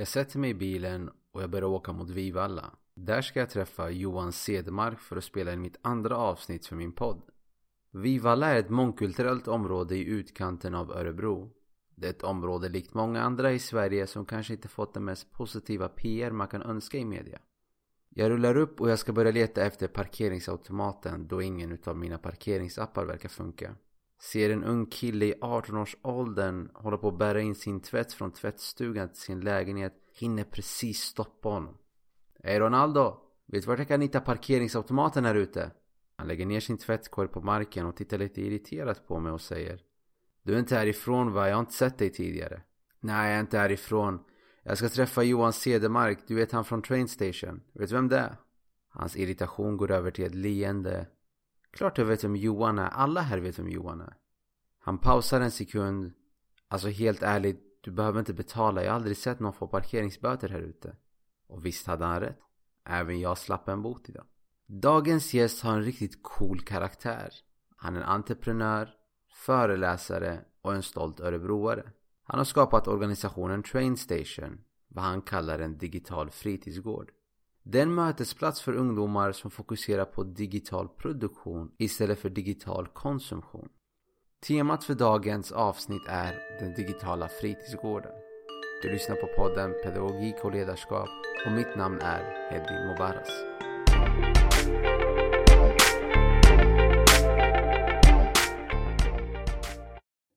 Jag sätter mig i bilen och jag börjar åka mot Vivalla. Där ska jag träffa Johan Cedermark för att spela in mitt andra avsnitt för min podd. Vivalla är ett mångkulturellt område i utkanten av Örebro. Det är ett område likt många andra i Sverige som kanske inte fått den mest positiva PR man kan önska i media. Jag rullar upp och jag ska börja leta efter parkeringsautomaten då ingen utav mina parkeringsappar verkar funka. Ser en ung kille i 18-årsåldern hålla på att bära in sin tvätt från tvättstugan till sin lägenhet. Hinner precis stoppa honom. Hej Ronaldo! Vet du vart jag kan hitta parkeringsautomaten här ute? Han lägger ner sin tvättkorg på marken och tittar lite irriterat på mig och säger Du är inte härifrån va? Jag har inte sett dig tidigare. Nej, jag är inte härifrån. Jag ska träffa Johan Cedermark, du vet han från Train Station. Vet du vem det är? Hans irritation går över till ett leende. Klart jag vet vem Johan är, alla här vet vem Johan är. Han pausar en sekund. Alltså helt ärligt, du behöver inte betala. Jag har aldrig sett någon få parkeringsböter här ute. Och visst hade han rätt. Även jag slapp en bot idag. Dagens gäst har en riktigt cool karaktär. Han är en entreprenör, föreläsare och en stolt örebroare. Han har skapat organisationen Train Station, vad han kallar en digital fritidsgård. Det är en mötesplats för ungdomar som fokuserar på digital produktion istället för digital konsumtion. Temat för dagens avsnitt är den digitala fritidsgården. Du lyssnar på podden Pedagogik och ledarskap och mitt namn är Hedi Mobaras.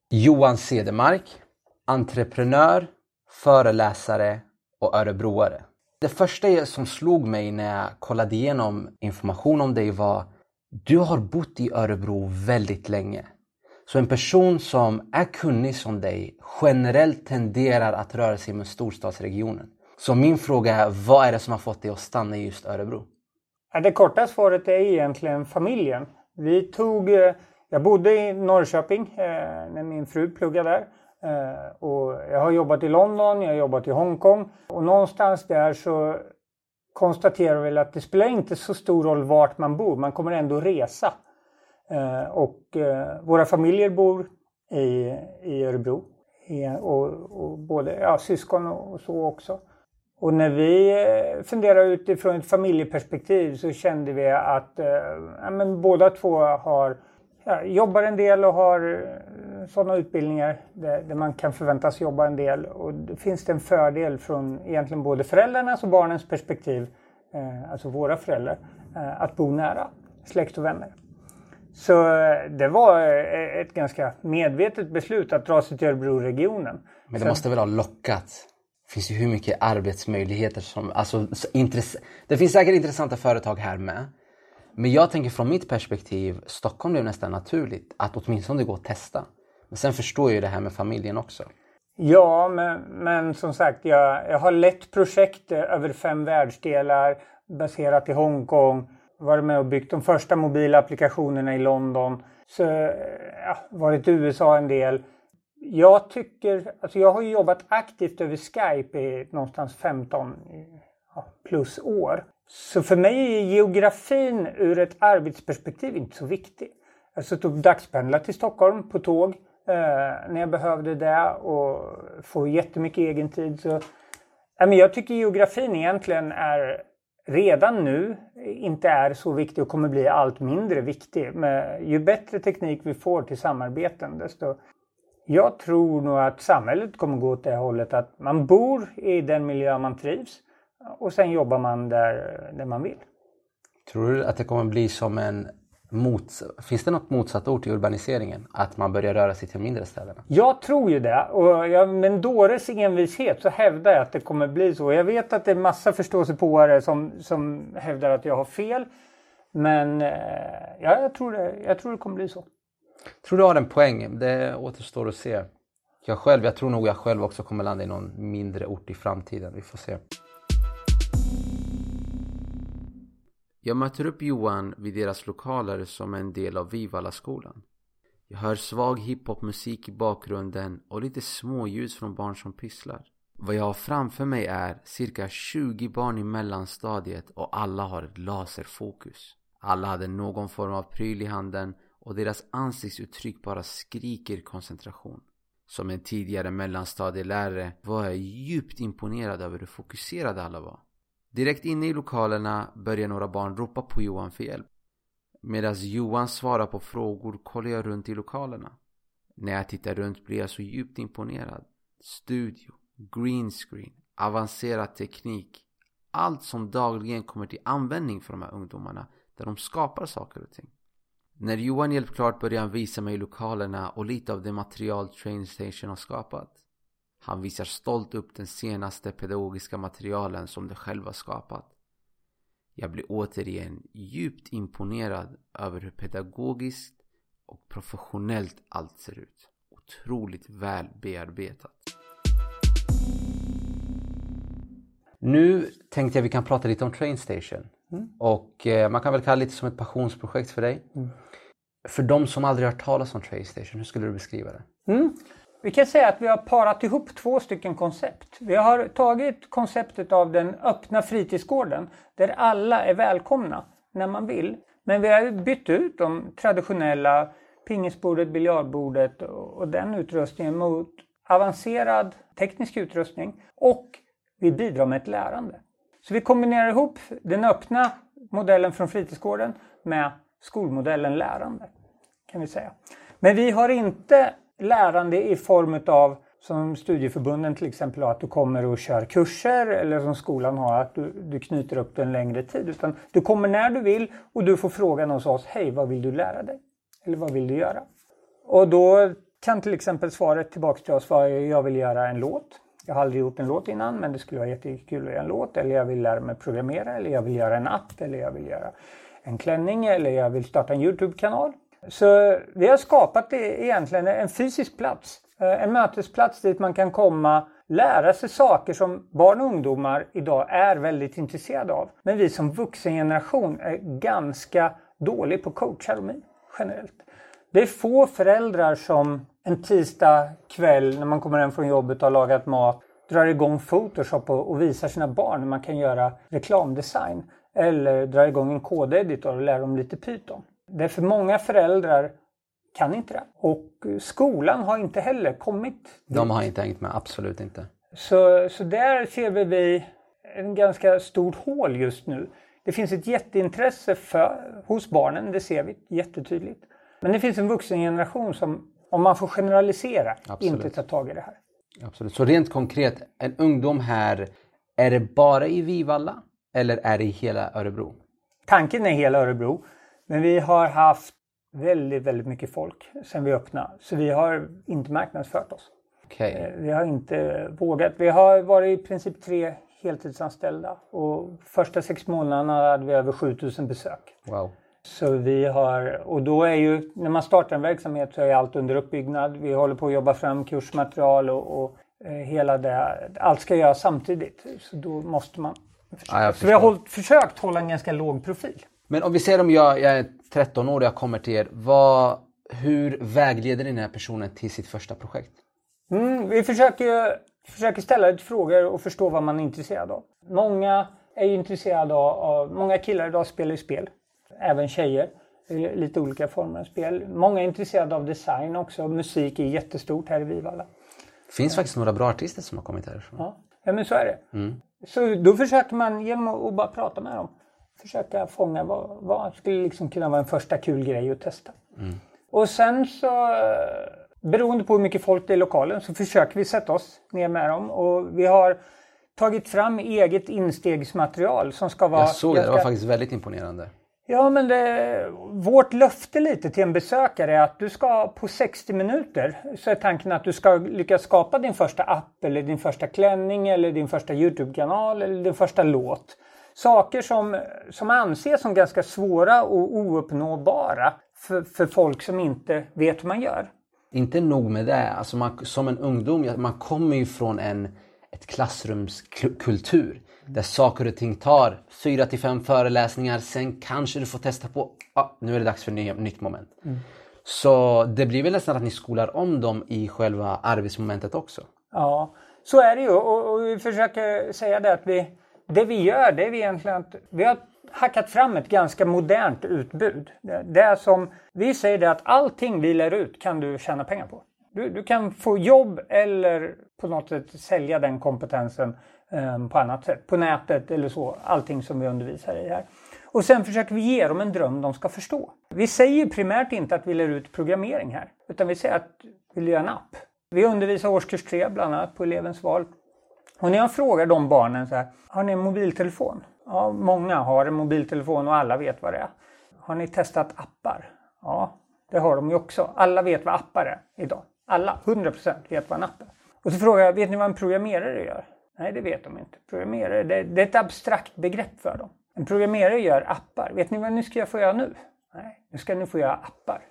Johan Cedermark, entreprenör, föreläsare och örebroare. Det första som slog mig när jag kollade igenom information om dig var du har bott i Örebro väldigt länge. Så en person som är kunnig som dig generellt tenderar att röra sig med storstadsregionen. Så min fråga är, vad är det som har fått dig att stanna i just Örebro? Det korta svaret är egentligen familjen. Vi tog, eh, jag bodde i Norrköping eh, när min fru pluggade där. Eh, och jag har jobbat i London, jag har jobbat i Hongkong och någonstans där så konstaterar vi att det spelar inte så stor roll vart man bor, man kommer ändå resa. Eh, och eh, våra familjer bor i, i Örebro. Eh, och, och både ja, syskon och så också. Och när vi eh, funderar utifrån ett familjeperspektiv så kände vi att eh, ja, men båda två har, ja, jobbar en del och har sådana utbildningar där, där, man kan förväntas jobba en del. Och då finns det en fördel från egentligen både föräldrarnas och barnens perspektiv, eh, alltså våra föräldrar, eh, att bo nära släkt och vänner. Så eh, det var eh, ett ganska medvetet beslut att dra sig till Örebroregionen. Men det måste väl ha lockat? Det finns ju hur mycket arbetsmöjligheter som... Alltså, det finns säkert intressanta företag här med. Men jag tänker från mitt perspektiv, Stockholm blev nästan naturligt att åtminstone gå och testa. Men sen förstår jag ju det här med familjen också. Ja, men, men som sagt, jag, jag har lett projekt över fem världsdelar baserat i Hongkong. Varit med och byggt de första mobila applikationerna i London. Så, eh, ja, varit i USA en del. Jag tycker, alltså jag har jobbat aktivt över Skype i någonstans 15 ja, plus år. Så för mig är geografin ur ett arbetsperspektiv inte så viktig. Jag har suttit och dagspendlat till Stockholm på tåg Eh, när jag behövde det och få jättemycket egen tid. Så, men jag tycker geografin egentligen är redan nu inte är så viktig och kommer bli allt mindre viktig. Men ju bättre teknik vi får till samarbeten desto jag tror nog att samhället kommer gå åt det hållet att man bor i den miljö man trivs och sen jobbar man där, där man vill. Tror du att det kommer bli som en Mots Finns det något motsatt ord till urbaniseringen? Att man börjar röra sig till mindre städerna? Jag tror ju det. Och jag, med en dåres envishet så hävdar jag att det kommer bli så. Jag vet att det är massa förståsigpåare som, som hävdar att jag har fel. Men eh, ja, jag, tror det, jag tror det kommer bli så. Tror du har en poäng. Det återstår att se. Jag själv, jag tror nog jag själv också kommer landa i någon mindre ort i framtiden. Vi får se. Jag möter upp Johan vid deras lokaler som en del av Vivalla-skolan. Jag hör svag hiphopmusik i bakgrunden och lite småljus från barn som pysslar. Vad jag har framför mig är cirka 20 barn i mellanstadiet och alla har ett laserfokus. Alla hade någon form av pryl i handen och deras ansiktsuttryck bara skriker koncentration. Som en tidigare mellanstadielärare var jag djupt imponerad över hur fokuserade alla var. Direkt inne i lokalerna börjar några barn ropa på Johan för hjälp. Medan Johan svarar på frågor kollar jag runt i lokalerna. När jag tittar runt blir jag så djupt imponerad. Studio, green screen, avancerad teknik. Allt som dagligen kommer till användning för de här ungdomarna där de skapar saker och ting. När Johan hjälpt klart börjar han visa mig lokalerna och lite av det material Train Station har skapat. Han visar stolt upp den senaste pedagogiska materialen som de själva skapat. Jag blir återigen djupt imponerad över hur pedagogiskt och professionellt allt ser ut. Otroligt väl bearbetat. Nu tänkte jag vi kan prata lite om Train Station. Mm. Och eh, man kan väl kalla det lite som ett passionsprojekt för dig. Mm. För de som aldrig hört talas om Train Station, hur skulle du beskriva det? Mm. Vi kan säga att vi har parat ihop två stycken koncept. Vi har tagit konceptet av den öppna fritidsgården där alla är välkomna när man vill. Men vi har bytt ut de traditionella pingisbordet, biljardbordet och den utrustningen mot avancerad teknisk utrustning och vi bidrar med ett lärande. Så vi kombinerar ihop den öppna modellen från fritidsgården med skolmodellen lärande. kan vi säga. Men vi har inte lärande i form av som studieförbunden till exempel har, att du kommer och kör kurser eller som skolan har, att du, du knyter upp det en längre tid. Utan du kommer när du vill och du får frågan hos oss, hej vad vill du lära dig? Eller vad vill du göra? Och då kan till exempel svaret tillbaks till oss vara, jag vill göra en låt. Jag har aldrig gjort en låt innan men det skulle vara jättekul att göra en låt. Eller jag vill lära mig programmera eller jag vill göra en app eller jag vill göra en klänning eller jag vill starta en Youtube-kanal. Så vi har skapat egentligen en fysisk plats. Eh, en mötesplats dit man kan komma, lära sig saker som barn och ungdomar idag är väldigt intresserade av. Men vi som vuxengeneration är ganska dålig på coacheromi generellt. Det är få föräldrar som en tisdag kväll när man kommer hem från jobbet och har lagat mat drar igång Photoshop och visar sina barn hur man kan göra reklamdesign. Eller drar igång en kodeditor och lär dem lite Python. Det är för många föräldrar kan inte det. Och skolan har inte heller kommit. De har inte hängt med, absolut inte. Så, så där ser vi en ganska stort hål just nu. Det finns ett jätteintresse för, hos barnen, det ser vi jättetydligt. Men det finns en vuxengeneration som, om man får generalisera, Absolut. inte tar tag i det här. Absolut. Så rent konkret, en ungdom här, är det bara i Vivalla eller är det i hela Örebro? Tanken är hela Örebro. Men vi har haft väldigt, väldigt mycket folk sedan vi öppnade. Så vi har inte marknadsfört oss. Okay. Eh, vi har inte vågat. Vi har varit i princip tre heltidsanställda och första sex månaderna hade vi över 7000 besök. Wow. Så vi har, och då är ju, när man startar en verksamhet så är allt under uppbyggnad. Vi håller på att jobba fram kursmaterial och, och eh, hela det. Allt ska göras samtidigt. Så då måste man Ja, så vi har hållit, försökt hålla en ganska låg profil. Men om vi säger om jag, jag är 13 år och jag kommer till er. Vad, hur vägleder ni den här personen till sitt första projekt? Mm, vi försöker, försöker ställa lite frågor och förstå vad man är intresserad av. Många är intresserade av, många killar idag spelar ju spel även tjejer. Lite olika former av spel. Många är intresserade av design också. Musik är jättestort här i Vivalla. Det finns faktiskt några bra artister som har kommit härifrån. Ja, ja men så är det. Mm. Så då försöker man genom att bara prata med dem försöka fånga vad, vad skulle liksom kunna vara en första kul grej att testa. Mm. Och sen så beroende på hur mycket folk det är i lokalen så försöker vi sätta oss ner med dem och vi har tagit fram eget instegsmaterial som ska vara... Jag såg det, det var faktiskt väldigt imponerande. Ja, men det, vårt löfte lite till en besökare är att du ska på 60 minuter så är tanken att du ska lyckas skapa din första app eller din första klänning eller din första Youtube-kanal eller din första låt. Saker som, som anses som ganska svåra och ouppnåbara för, för folk som inte vet hur man gör. Inte nog med det, alltså man, som en ungdom, man kommer ju från en ett klassrumskultur där saker och ting tar fyra till fem föreläsningar. Sen kanske du får testa på, ah, nu är det dags för ett nytt moment. Mm. Så det blir väl nästan att ni skolar om dem i själva arbetsmomentet också? Ja, så är det ju och, och vi försöker säga det att vi, det vi gör det är vi egentligen att vi har hackat fram ett ganska modernt utbud. Det, det är som, vi säger det att allting vi lär ut kan du tjäna pengar på. Du, du kan få jobb eller på något sätt sälja den kompetensen eh, på annat sätt. På nätet eller så. Allting som vi undervisar i här. Och sen försöker vi ge dem en dröm de ska förstå. Vi säger primärt inte att vi lär ut programmering här. Utan vi säger att vi vill göra en app. Vi undervisar årskurs 3 bland annat på elevens val. Och när jag frågar de barnen så här, har ni en mobiltelefon? Ja, många har en mobiltelefon och alla vet vad det är. Har ni testat appar? Ja, det har de ju också. Alla vet vad appar är idag. Alla, 100% vet vad en app är. Och så frågar jag, vet ni vad en programmerare gör? Nej, det vet de inte. Programmerare, det, det är ett abstrakt begrepp för dem. En programmerare gör appar. Vet ni vad ni ska få göra nu? Nej, nu ska ni få göra appar.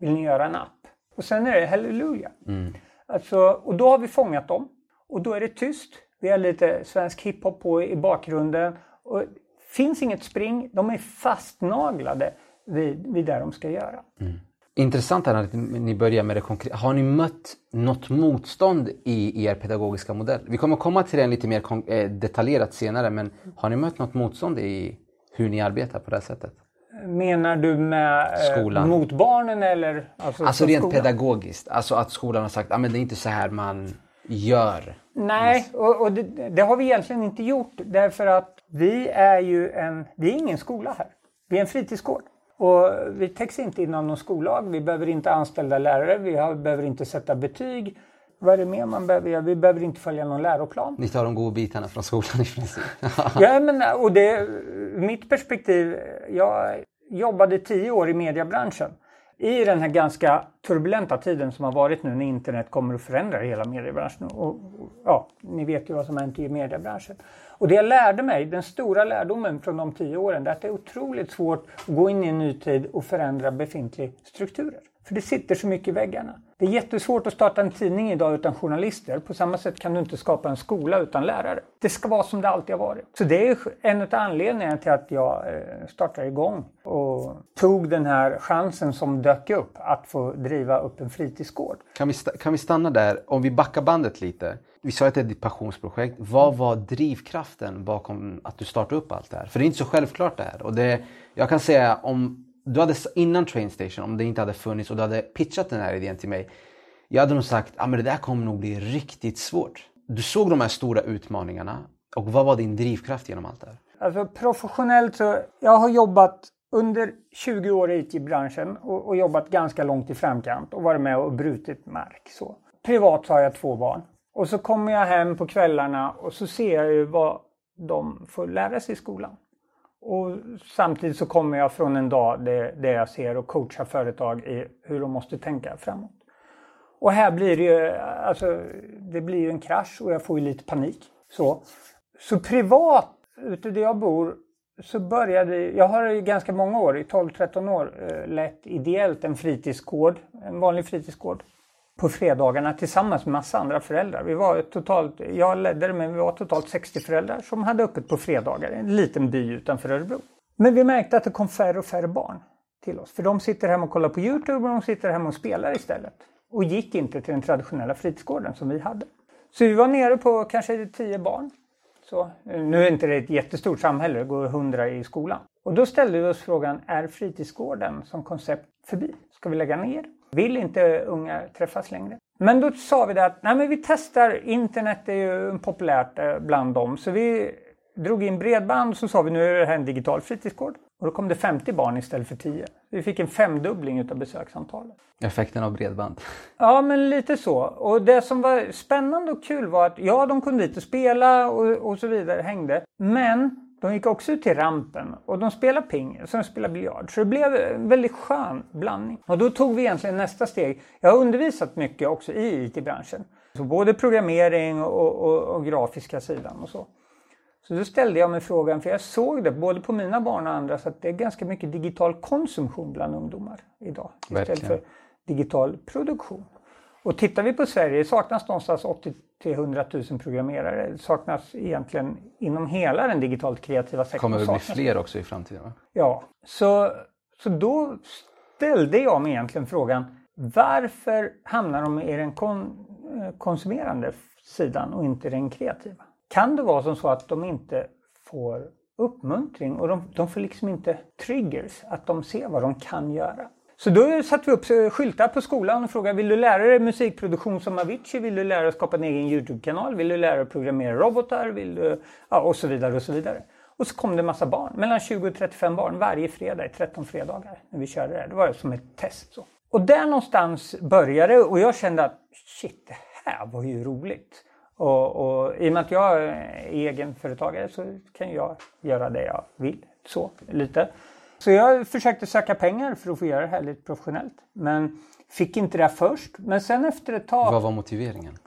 Vill ni göra en app? Och sen är det halleluja. Mm. Alltså, och då har vi fångat dem. Och då är det tyst. Vi har lite svensk hiphop på i bakgrunden. Och finns inget spring. De är fastnaglade vid, vid det de ska göra. Mm. Intressant här att ni börjar med det konkreta. Har ni mött något motstånd i er pedagogiska modell? Vi kommer komma till det lite mer eh, detaljerat senare, men har ni mött något motstånd i hur ni arbetar på det här sättet? Menar du med eh, skolan. mot barnen eller? Alltså, alltså rent skolan? pedagogiskt, alltså att skolan har sagt att ah, det är inte så här man gör. Nej, och, och det, det, har vi egentligen inte gjort därför att vi är ju en, vi är ingen skola här. Vi är en fritidsgård. Och vi täcks inte inom någon skollag. Vi behöver inte anställda lärare. Vi har, behöver inte sätta betyg. Vad är det mer man behöver göra? Vi behöver inte följa någon läroplan. Ni tar de goda bitarna från skolan i princip. ja, men och det, mitt perspektiv. Jag jobbade tio år i mediebranschen. I den här ganska turbulenta tiden som har varit nu när internet kommer att förändra hela mediebranschen. Och, ja, ni vet ju vad som hänt i mediebranschen. Och det jag lärde mig, den stora lärdomen från de tio åren, det är att det är otroligt svårt att gå in i en ny tid och förändra befintliga strukturer. För det sitter så mycket i väggarna. Det är jättesvårt att starta en tidning idag utan journalister. På samma sätt kan du inte skapa en skola utan lärare. Det ska vara som det alltid har varit. Så det är en av anledningarna till att jag eh, startade igång och tog den här chansen som dök upp att få driva upp en fritidsgård. Kan vi, kan vi stanna där? Om vi backar bandet lite. Vi sa att det är ditt passionsprojekt. Vad var drivkraften bakom att du startade upp allt det här? För det är inte så självklart det här. Och det, jag kan säga om du hade innan Trainstation, om det inte hade funnits och du hade pitchat den här idén till mig. Jag hade nog sagt att ah, det där kommer nog bli riktigt svårt. Du såg de här stora utmaningarna och vad var din drivkraft genom allt det här? Alltså professionellt så, jag har jobbat under 20 år i IT-branschen och, och, jobbat ganska långt i framkant och varit med och brutit mark. Så. Privat så har jag två barn. Och så kommer jag hem på kvällarna och så ser jag ju vad de får lära sig i skolan. Och samtidigt så kommer jag från en dag där, där jag ser och coachar företag i hur de måste tänka framåt. Och här blir det ju, alltså, det blir ju en krasch och jag får ju lite panik. Så, så privat, ute där jag bor, så började, jag har i ganska många år, i 12-13 år, eh, lett ideellt en fritidsgård, en vanlig fritidsgård på fredagarna tillsammans med massa andra föräldrar. Vi var totalt, jag ledde det men vi var totalt 60 föräldrar som hade öppet på fredagar i en liten by utanför Örebro. Men vi märkte att det kom färre och färre barn till oss. För de sitter hemma och kollar på Youtube och de sitter hemma och spelar istället. Och gick inte till den traditionella fritidsgården som vi hade. Så vi var nere på kanske 10 barn. Så, nu är inte det ett jättestort samhälle, det går 100 i skolan. Och då ställde vi oss frågan, är fritidsgården som koncept förbi? Ska vi lägga ner? Vill inte unga träffas längre? Men då sa vi det att nej, men vi testar, internet är ju populärt eh, bland dem. Så vi drog in bredband och så sa vi nu är det här en digital fritidsgård. Och då kom det 50 barn istället för 10. Vi fick en femdubbling utav besöksantalet. Effekten av bredband. Ja, men lite så. Och det som var spännande och kul var att ja, de kom dit och spela och, och så vidare, hängde. Men de gick också ut till rampen och de spelade ping och de spelade biljard. Så det blev en väldigt skön blandning. Och då tog vi egentligen nästa steg. Jag har undervisat mycket också i IT-branschen. Så både programmering och, och, och, grafiska sidan och så. Så då ställde jag mig frågan, för jag såg det både på mina barn och andra, så att det är ganska mycket digital konsumtion bland ungdomar idag. Istället Verkligen. för digital produktion. Och tittar vi på Sverige, det saknas någonstans 80 till 100 000 programmerare. Det saknas egentligen inom hela den digitalt kreativa sektorn. kommer det bli fler också i framtiden? Va? Ja, så, så då ställde jag mig egentligen frågan varför hamnar de i den kon, eh, konsumerande sidan och inte den kreativa? Kan det vara som så att de inte får uppmuntring och de, de får liksom inte triggers, att de ser vad de kan göra? Så då satte vi upp eh, skyltar på skolan och frågade vill du lära dig musikproduktion som Avicii? Vill du lära dig att skapa en egen Youtube-kanal? Vill du lära dig att programmera robotar? Vill du... Ja, och så vidare och så vidare. Och så kom det en massa barn, mellan 20 och 35 barn varje fredag i 13 fredagar när vi körde det. Det var som ett test. Så. Och där någonstans började och jag kände att shit, det här var ju roligt. Och, och i och med att jag är egenföretagare så kan jag göra det jag vill. Så lite. Så jag försökte söka pengar för att få göra det här lite professionellt. Men fick inte det först. Men sen efter ett tag. Vad var motiveringen?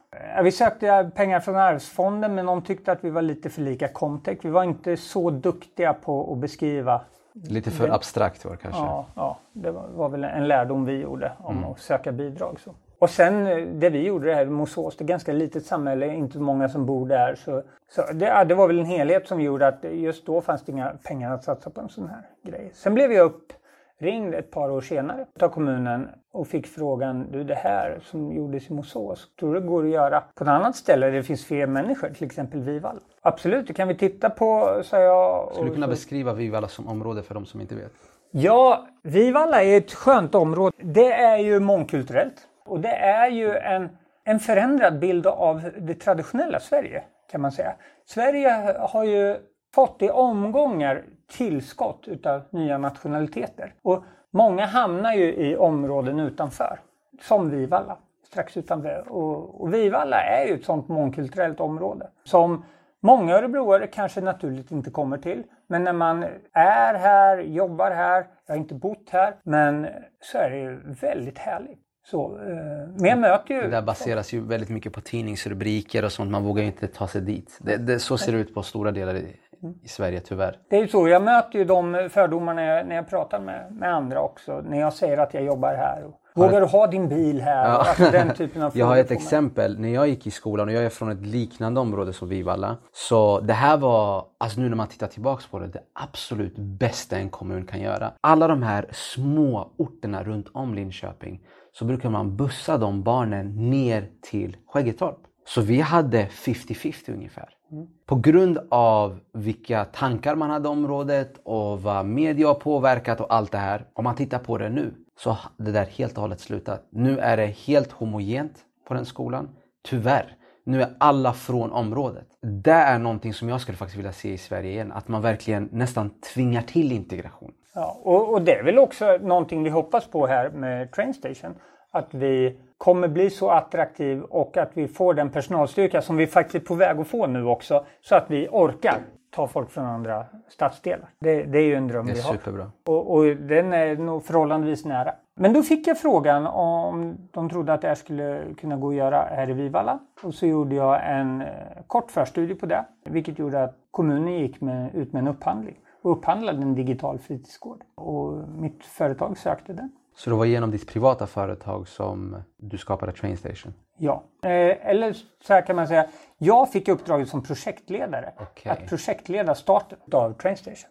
Vi sökte pengar från Arvsfonden men de tyckte att vi var lite för lika Comtech. Vi var inte så duktiga på att beskriva. Lite för det. abstrakt var det kanske? Ja, ja, det var, väl en lärdom vi gjorde om mm. att söka bidrag. Så. Och sen eh, det vi gjorde det här Mosås, det är ganska litet samhälle, inte många som bor där. Så, så det, ja, det, var väl en helhet som gjorde att just då fanns det inga pengar att satsa på en sån här grej. Sen blev jag uppringd ett par år senare av kommunen och fick frågan, du det här som gjordes i Mosås, tror du det går att göra på ett annat ställe där det finns fler människor, till exempel Vivalla? Absolut, det kan vi titta på, sa jag. Skulle du kunna så... beskriva Vivalla som område för de som inte vet? Ja, Vivalla är ett skönt område. Det är ju mångkulturellt. Och det är ju en, en förändrad bild av det traditionella Sverige kan man säga. Sverige har ju fått i omgångar tillskott utav nya nationaliteter. Och många hamnar ju i områden utanför. Som Vivalla, strax utanför. Och, och Vivalla är ju ett sådant mångkulturellt område. Som många örebroare kanske naturligt inte kommer till. Men när man är här, jobbar här, jag har inte bott här, men så är det ju väldigt härligt. Så, eh, men jag möter ju... Det där baseras ju väldigt mycket på tidningsrubriker och sånt. Man vågar ju inte ta sig dit. Det, det, så ser det ut på stora delar i, i Sverige tyvärr. Det är ju så. Jag möter ju de fördomarna när jag, när jag pratar med, med andra också. När jag säger att jag jobbar här. Och, Vågar du ha din bil här? Ja. Alltså den typen av jag har ett exempel. När jag gick i skolan och jag är från ett liknande område som Vivalla. Så det här var, alltså nu när man tittar tillbaks på det, det absolut bästa en kommun kan göra. Alla de här små orterna runt om Linköping så brukar man bussa de barnen ner till Skäggetorp. Så vi hade 50-50 ungefär. Mm. På grund av vilka tankar man hade om området och vad media har påverkat och allt det här. Om man tittar på det nu så har det där helt och hållet slutat. Nu är det helt homogent på den skolan. Tyvärr. Nu är alla från området. Det är någonting som jag skulle faktiskt vilja se i Sverige igen. Att man verkligen nästan tvingar till integration. Ja, och, och det är väl också någonting vi hoppas på här med Trainstation. Att vi kommer bli så attraktiv och att vi får den personalstyrka som vi faktiskt är på väg att få nu också. Så att vi orkar ta folk från andra stadsdelar. Det, det är ju en dröm vi har. Superbra. Och, och den är nog förhållandevis nära. Men då fick jag frågan om de trodde att det här skulle kunna gå att göra här i Vivalla. Och så gjorde jag en eh, kort förstudie på det. Vilket gjorde att kommunen gick med, ut med en upphandling och upphandlade en digital fritidsgård. Och mitt företag sökte den. Så det var genom ditt privata företag som du skapade Trainstation? Ja, eh, eller så här kan man säga. Jag fick uppdraget som projektledare okay. att projektleda starten av Trainstation.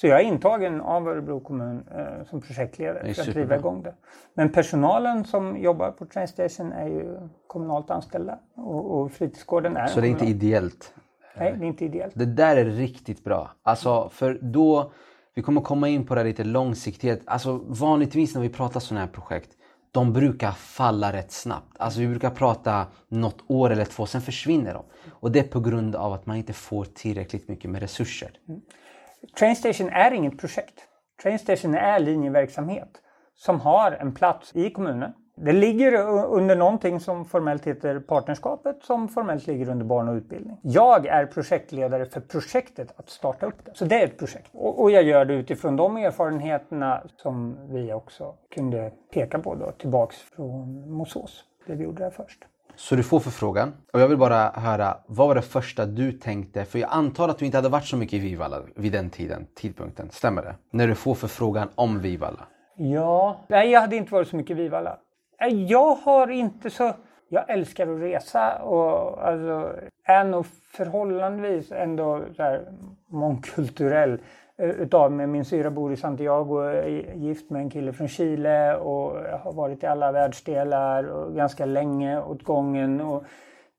Så jag är intagen av Örebro kommun eh, som projektledare för att driva igång det. Men personalen som jobbar på Trainstation är ju kommunalt anställda och, och fritidsgården är Så det är inte ideellt? Nej, det är inte ideellt. Det där är riktigt bra. Alltså, för då, vi kommer komma in på det lite långsiktighet. Alltså vanligtvis när vi pratar sådana här projekt, de brukar falla rätt snabbt. Alltså vi brukar prata något år eller två, sen försvinner de. Och det är på grund av att man inte får tillräckligt mycket med resurser. Mm. Trainstation är inget projekt. Trainstation är linjeverksamhet som har en plats i kommunen det ligger under någonting som formellt heter partnerskapet som formellt ligger under barn och utbildning. Jag är projektledare för projektet att starta upp det. Så det är ett projekt. Och, jag gör det utifrån de erfarenheterna som vi också kunde peka på då tillbaks från Mosås. Det vi gjorde där först. Så du får förfrågan och jag vill bara höra, vad var det första du tänkte? För jag antar att du inte hade varit så mycket i Vivalla vid den tiden, tidpunkten. Stämmer det? När du får förfrågan om Vivalla? Ja, nej jag hade inte varit så mycket i Vivalla. Jag har inte så... Jag älskar att resa och alltså, är nog förhållandevis ändå så här mångkulturell Eh, utav mig. Min syra bor i Santiago, eh, är gift med en kille från Chile och har varit i alla världsdelar och ganska länge åt gången och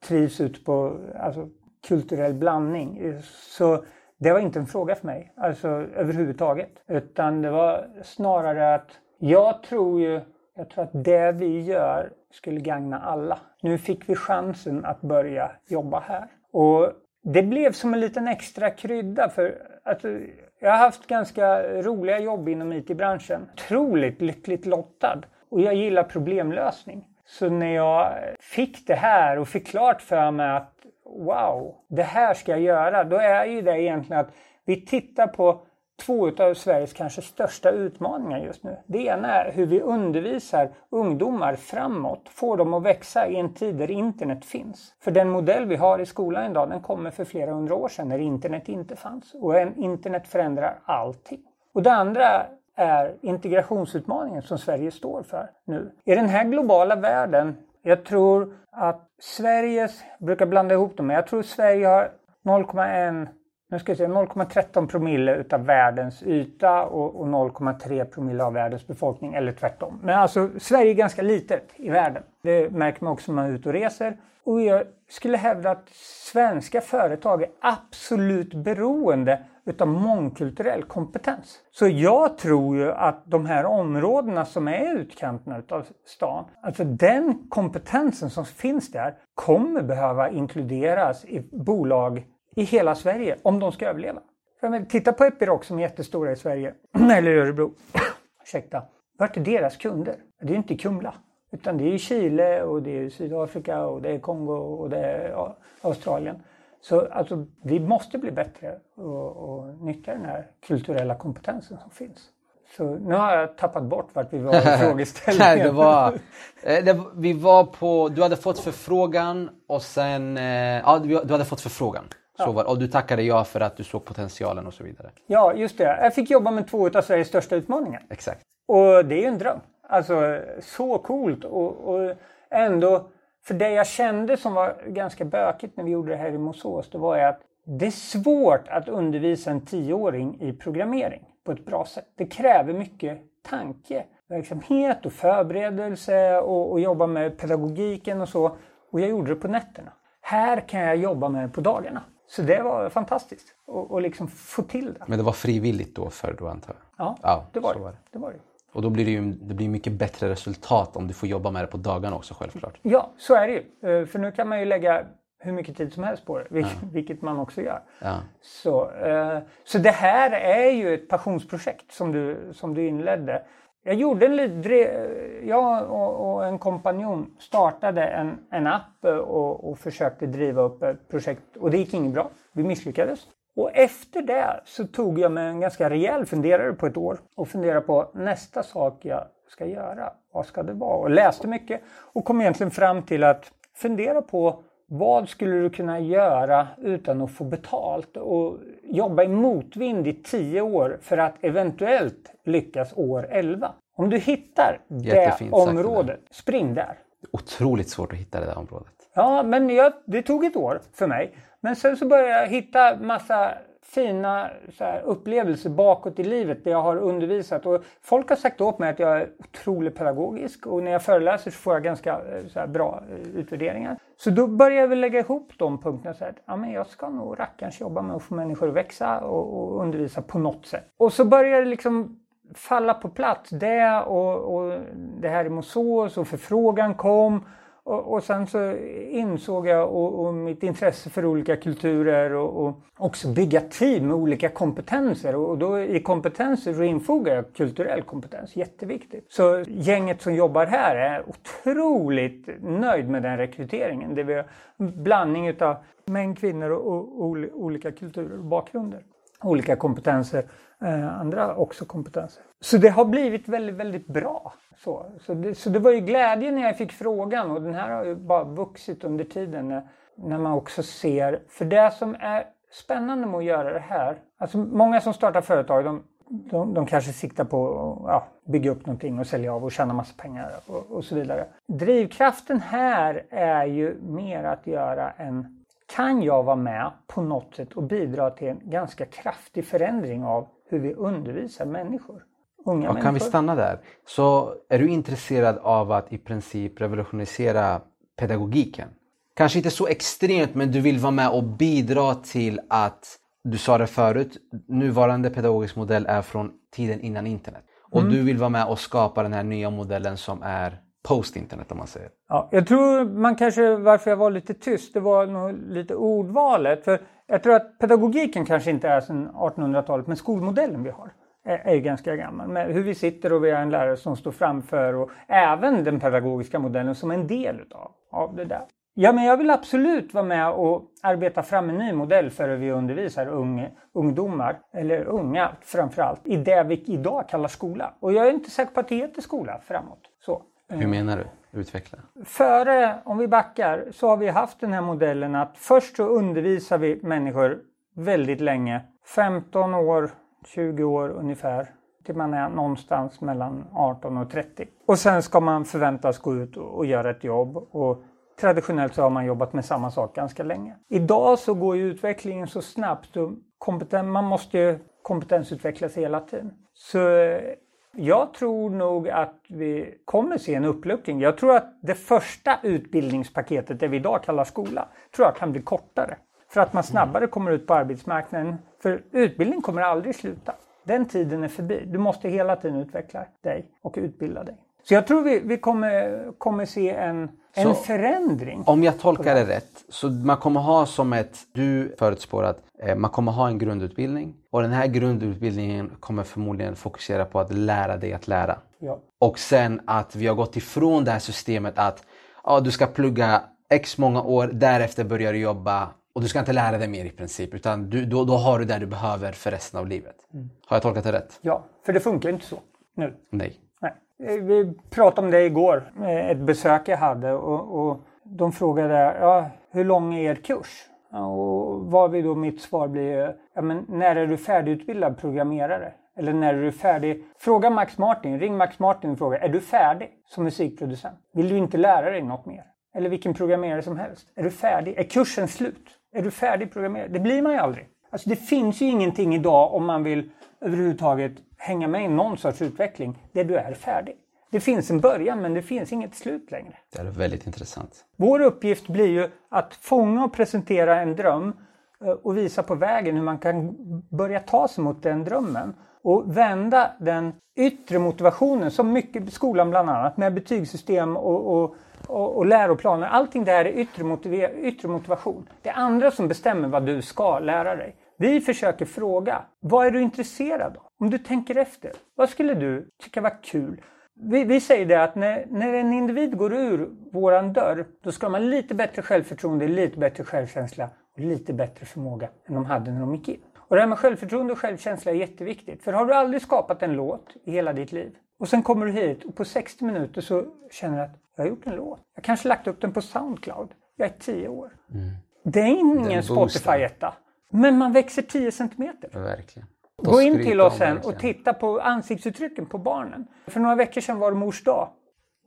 trivs ut på alltså, kulturell blandning. Så det var inte en fråga för mig, alltså överhuvudtaget. Utan det var snarare att Jag tror ju jag tror att det vi gör skulle gagna alla. Nu fick vi chansen att börja jobba här. Och det blev som en liten extra krydda för att jag har haft ganska roliga jobb inom IT-branschen. Otroligt lyckligt lottad. Och jag gillar problemlösning. Så när jag fick det här och fick klart för mig att wow, det här ska jag göra. Då är ju det egentligen att vi tittar på två av Sveriges kanske största utmaningar just nu. Det ena är hur vi undervisar ungdomar framåt, får dem att växa i en tid där internet finns. För den modell vi har i skolan idag, den kommer för flera hundra år sedan när internet inte fanns. Och internet förändrar allting. Och det andra är integrationsutmaningen som Sverige står för nu. I den här globala världen, jag tror att Sveriges, jag brukar blanda ihop dem, men jag tror Sverige har 0,1 nu ska jag säga 0,13 promille utav världens yta och, och 0,3 promille av världens befolkning eller tvärtom. Men alltså Sverige är ganska litet i världen. Det märker man också när man är ute och reser. Och jag skulle hävda att svenska företag är absolut beroende utav mångkulturell kompetens. Så jag tror ju att de här områdena som är utkanterna utav stan, alltså den kompetensen som finns där kommer behöva inkluderas i bolag i hela Sverige om de ska överleva. För titta på Epiroc som är jättestora i Sverige, eller Örebro. Ursäkta. Vart är deras kunder? Det är inte Kumla. Utan det är Chile och det är Sydafrika och det är Kongo och det är Australien. Så alltså, vi måste bli bättre och, och nyttja den här kulturella kompetensen som finns. Så nu har jag tappat bort vart vi var i frågeställningen. Nej, det var, eh, det, vi var på, du hade fått förfrågan och sen, eh, ja du hade fått förfrågan. Så var, och du tackade ja för att du såg potentialen och så vidare. Ja, just det. Jag fick jobba med två av Sveriges största utmaningar. Exakt. Och det är ju en dröm. Alltså så coolt och, och ändå, för det jag kände som var ganska bökigt när vi gjorde det här i Mosås, det var ju att det är svårt att undervisa en tioåring i programmering på ett bra sätt. Det kräver mycket tanke, verksamhet och förberedelse och, och jobba med pedagogiken och så. Och jag gjorde det på nätterna. Här kan jag jobba med det på dagarna. Så det var fantastiskt att liksom få till det. Men det var frivilligt då för då antar jag? Ja, ja det, var det. var det. det. var det. Och då blir det ju det blir mycket bättre resultat om du får jobba med det på dagarna också självklart. Ja, så är det ju. Eh, för nu kan man ju lägga hur mycket tid som helst på det, vilket, ja. vilket man också gör. Ja. Så, eh, så det här är ju ett passionsprojekt som du, som du inledde. Jag gjorde en jag och, en kompanjon startade en, en app och, och, försökte driva upp ett projekt och det gick inget bra. Vi misslyckades. Och efter det så tog jag mig en ganska rejäl funderare på ett år och funderade på nästa sak jag ska göra. Vad ska det vara? Och läste mycket och kom egentligen fram till att fundera på vad skulle du kunna göra utan att få betalt och jobba i motvind i tio år för att eventuellt lyckas år 11? Om du hittar Jättefint det området, sagt, spring där. Otroligt svårt att hitta det där området. Ja, men jag, det tog ett år för mig. Men sen så började jag hitta massa fina här, upplevelser bakåt i livet där jag har undervisat. Och folk har sagt åt mig att jag är otroligt pedagogisk och när jag föreläser så får jag ganska eh, så här, bra eh, utvärderingar. Så då började jag väl lägga ihop de punkterna så att ja, men jag ska nog rackarns jobba med att få människor att växa och, och undervisa på något sätt. Och så började det liksom falla på plats. Det och, och det här i Mosås och förfrågan kom och, och sen så insåg jag och, och, mitt intresse för olika kulturer och, och, också bygga team med olika kompetenser. Och då i kompetenser så infogar jag kulturell kompetens, jätteviktigt. Så gänget som jobbar här är otroligt nöjd med den rekryteringen. Det är en blandning utav män, kvinnor och, olika kulturer och bakgrunder. Olika kompetenser, eh, andra också kompetenser. Så det har blivit väldigt, väldigt bra. Så, så, det, så det var ju glädje när jag fick frågan och den här har ju bara vuxit under tiden när, när man också ser, för det som är spännande med att göra det här, alltså många som startar företag de, de, de kanske siktar på att ja, bygga upp någonting och sälja av och tjäna massa pengar och, och så vidare. Drivkraften här är ju mer att göra en kan jag vara med på något sätt och bidra till en ganska kraftig förändring av hur vi undervisar människor? unga ja, Kan vi stanna där? Så är du intresserad av att i princip revolutionisera pedagogiken? Kanske inte så extremt men du vill vara med och bidra till att, du sa det förut, nuvarande pedagogisk modell är från tiden innan internet. Och du vill vara med och skapa den här nya modellen som är post-internet om man säger. Ja, jag tror man kanske, varför jag var lite tyst, det var nog lite ordvalet. För jag tror att pedagogiken kanske inte är sedan 1800-talet, men skolmodellen vi har är, är ju ganska gammal. Med hur vi sitter och vi har en lärare som står framför och även den pedagogiska modellen som en del utav, av det där. Ja, men jag vill absolut vara med och arbeta fram en ny modell för hur vi undervisar unga, ungdomar, eller unga framförallt, i det vi idag kallar skola. Och jag är inte säker på att det heter skola framåt. Så. Hur menar du? Utveckla. Före, om vi backar, så har vi haft den här modellen att först så undervisar vi människor väldigt länge. 15 år, 20 år ungefär. Till man är någonstans mellan 18 och 30. Och sen ska man förväntas gå ut och göra ett jobb. Och traditionellt så har man jobbat med samma sak ganska länge. Idag så går ju utvecklingen så snabbt och man måste ju kompetensutvecklas hela tiden. Så jag tror nog att vi kommer se en uppluckring. Jag tror att det första utbildningspaketet, det vi idag kallar skola, tror jag kan bli kortare. För att man snabbare kommer ut på arbetsmarknaden. För utbildning kommer aldrig sluta. Den tiden är förbi. Du måste hela tiden utveckla dig och utbilda dig. Så jag tror vi, vi kommer, kommer se en, en så, förändring. Om jag tolkar det rätt, så man kommer ha som ett, du förutspår att eh, man kommer ha en grundutbildning och den här grundutbildningen kommer förmodligen fokusera på att lära dig att lära. Ja. Och sen att vi har gått ifrån det här systemet att ja, du ska plugga x många år, därefter börjar du jobba och du ska inte lära dig mer i princip utan du, då, då har du det du behöver för resten av livet. Mm. Har jag tolkat det rätt? Ja, för det funkar inte så nu. Nej. Eh, vi pratade om det igår, eh, ett besök jag hade och, och de frågade ja, hur lång är er kurs? Och vad vi då mitt svar blir, ja, men när är du färdigutbildad programmerare? Eller när är du färdig? Fråga Max Martin, ring Max Martin och fråga, är du färdig som musikproducent? Vill du inte lära dig något mer? Eller vilken programmerare som helst. Är du färdig? Är kursen slut? Är du färdig programmerare? Det blir man ju aldrig. Alltså det finns ju ingenting idag om man vill överhuvudtaget hänga med i någon sorts utveckling där du är färdig. Det finns en början men det finns inget slut längre. Det är väldigt intressant. Vår uppgift blir ju att fånga och presentera en dröm eh, och visa på vägen hur man kan börja ta sig mot den drömmen. Och vända den yttre motivationen, som mycket skolan bland annat, med betygssystem och, och, och, och läroplaner. Allting det här är yttre, yttre motivation. Det är andra som bestämmer vad du ska lära dig. Vi försöker fråga, vad är du intresserad av? Om du tänker efter, vad skulle du tycka var kul? Vi, vi säger det att när, när, en individ går ur våran dörr, då ska ha lite bättre självförtroende, lite bättre självkänsla och lite bättre förmåga än de hade när de gick in. Och det här med självförtroende och självkänsla är jätteviktigt. För har du aldrig skapat en låt i hela ditt liv och sen kommer du hit och på 60 minuter så känner du att jag har gjort en låt. Jag kanske lagt upp den på Soundcloud. Jag är 10 år. Mm. Det är ingen Spotify-etta. Men man växer 10 centimeter. Verkligen. Gå in till oss sen och titta på ansiktsuttrycken på barnen. För några veckor sedan var det mors dag.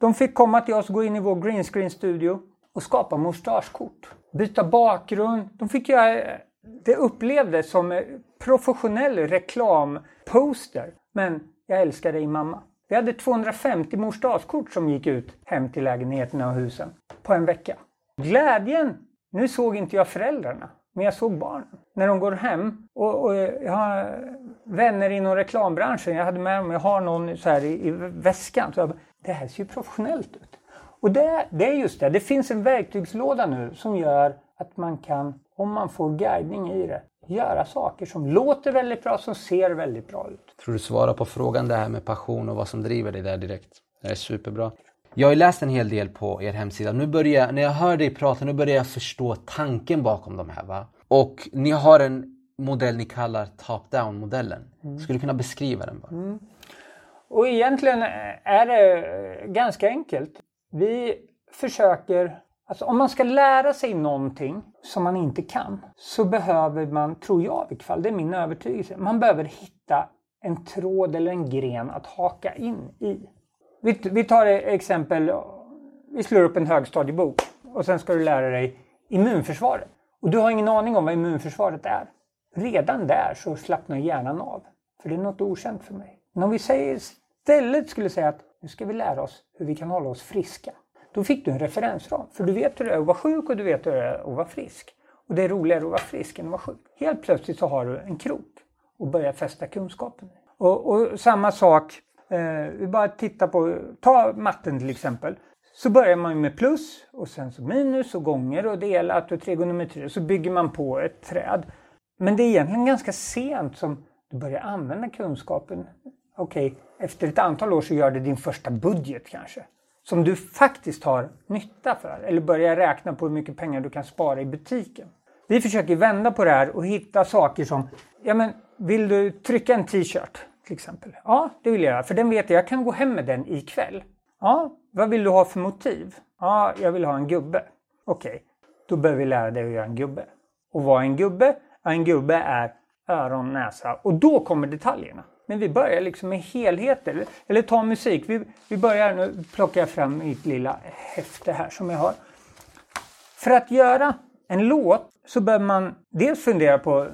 De fick komma till oss gå in i vår greenscreen studio och skapa mors dagskort. Byta bakgrund. De fick göra det upplevdes som professionell reklamposter. Men jag älskar dig mamma. Vi hade 250 mors dagskort som gick ut hem till lägenheterna och husen på en vecka. Glädjen, nu såg inte jag föräldrarna. Men jag såg barnen när de går hem. Och, och, jag har vänner inom reklambranschen. Jag hade med dem, jag har någon så här i, i väskan. Så jag, det här ser ju professionellt ut. Och det, det är just det, det finns en verktygslåda nu som gör att man kan, om man får guidning i det, göra saker som låter väldigt bra, som ser väldigt bra ut. Tror du svarar på frågan det här med passion och vad som driver dig där direkt? Det är superbra. Jag har läst en hel del på er hemsida. Nu börjar, när jag hör dig prata, nu börjar jag förstå tanken bakom de här. Va? Och ni har en modell ni kallar top-down modellen. Mm. Skulle du kunna beskriva den? Bara? Mm. Och egentligen är det ganska enkelt. Vi försöker, alltså om man ska lära sig någonting som man inte kan så behöver man, tror jag i alla fall, det är min övertygelse, man behöver hitta en tråd eller en gren att haka in i. Vi, vi tar ett exempel. Vi slår upp en högstadiebok och sen ska du lära dig immunförsvaret. Och du har ingen aning om vad immunförsvaret är. Redan där så slappnar hjärnan av. För det är något okänt för mig. Men om vi säger, istället skulle säga att nu ska vi lära oss hur vi kan hålla oss friska. Då fick du en referensram. För du vet hur det är att vara sjuk och du vet hur det är att vara frisk. Och det är roligare att vara frisk än att vara sjuk. Helt plötsligt så har du en krok och börjar fästa kunskapen. Och, och samma sak Eh, vi bara tittar på, ta matten till exempel. Så börjar man med plus och sen så minus och gånger och delat och trigonometri. Så bygger man på ett träd. Men det är egentligen ganska sent som du börjar använda kunskapen. Okej, okay, efter ett antal år så gör du din första budget kanske. Som du faktiskt har nytta för. Eller börjar räkna på hur mycket pengar du kan spara i butiken. Vi försöker vända på det här och hitta saker som, ja men vill du trycka en t-shirt till exempel? Ja, det vill jag göra. För den vet jag, jag kan gå hem med den ikväll. Ja, vad vill du ha för motiv? Ja, jag vill ha en gubbe. Okej, okay. då behöver vi lära dig att göra en gubbe. Och vad är en gubbe? Ja, en gubbe är öron, näsa och då kommer detaljerna. Men vi börjar liksom med helheter. Eller ta musik. Vi, vi börjar, nu plockar jag fram mitt lilla häfte här som jag har. För att göra en låt så behöver man dels fundera på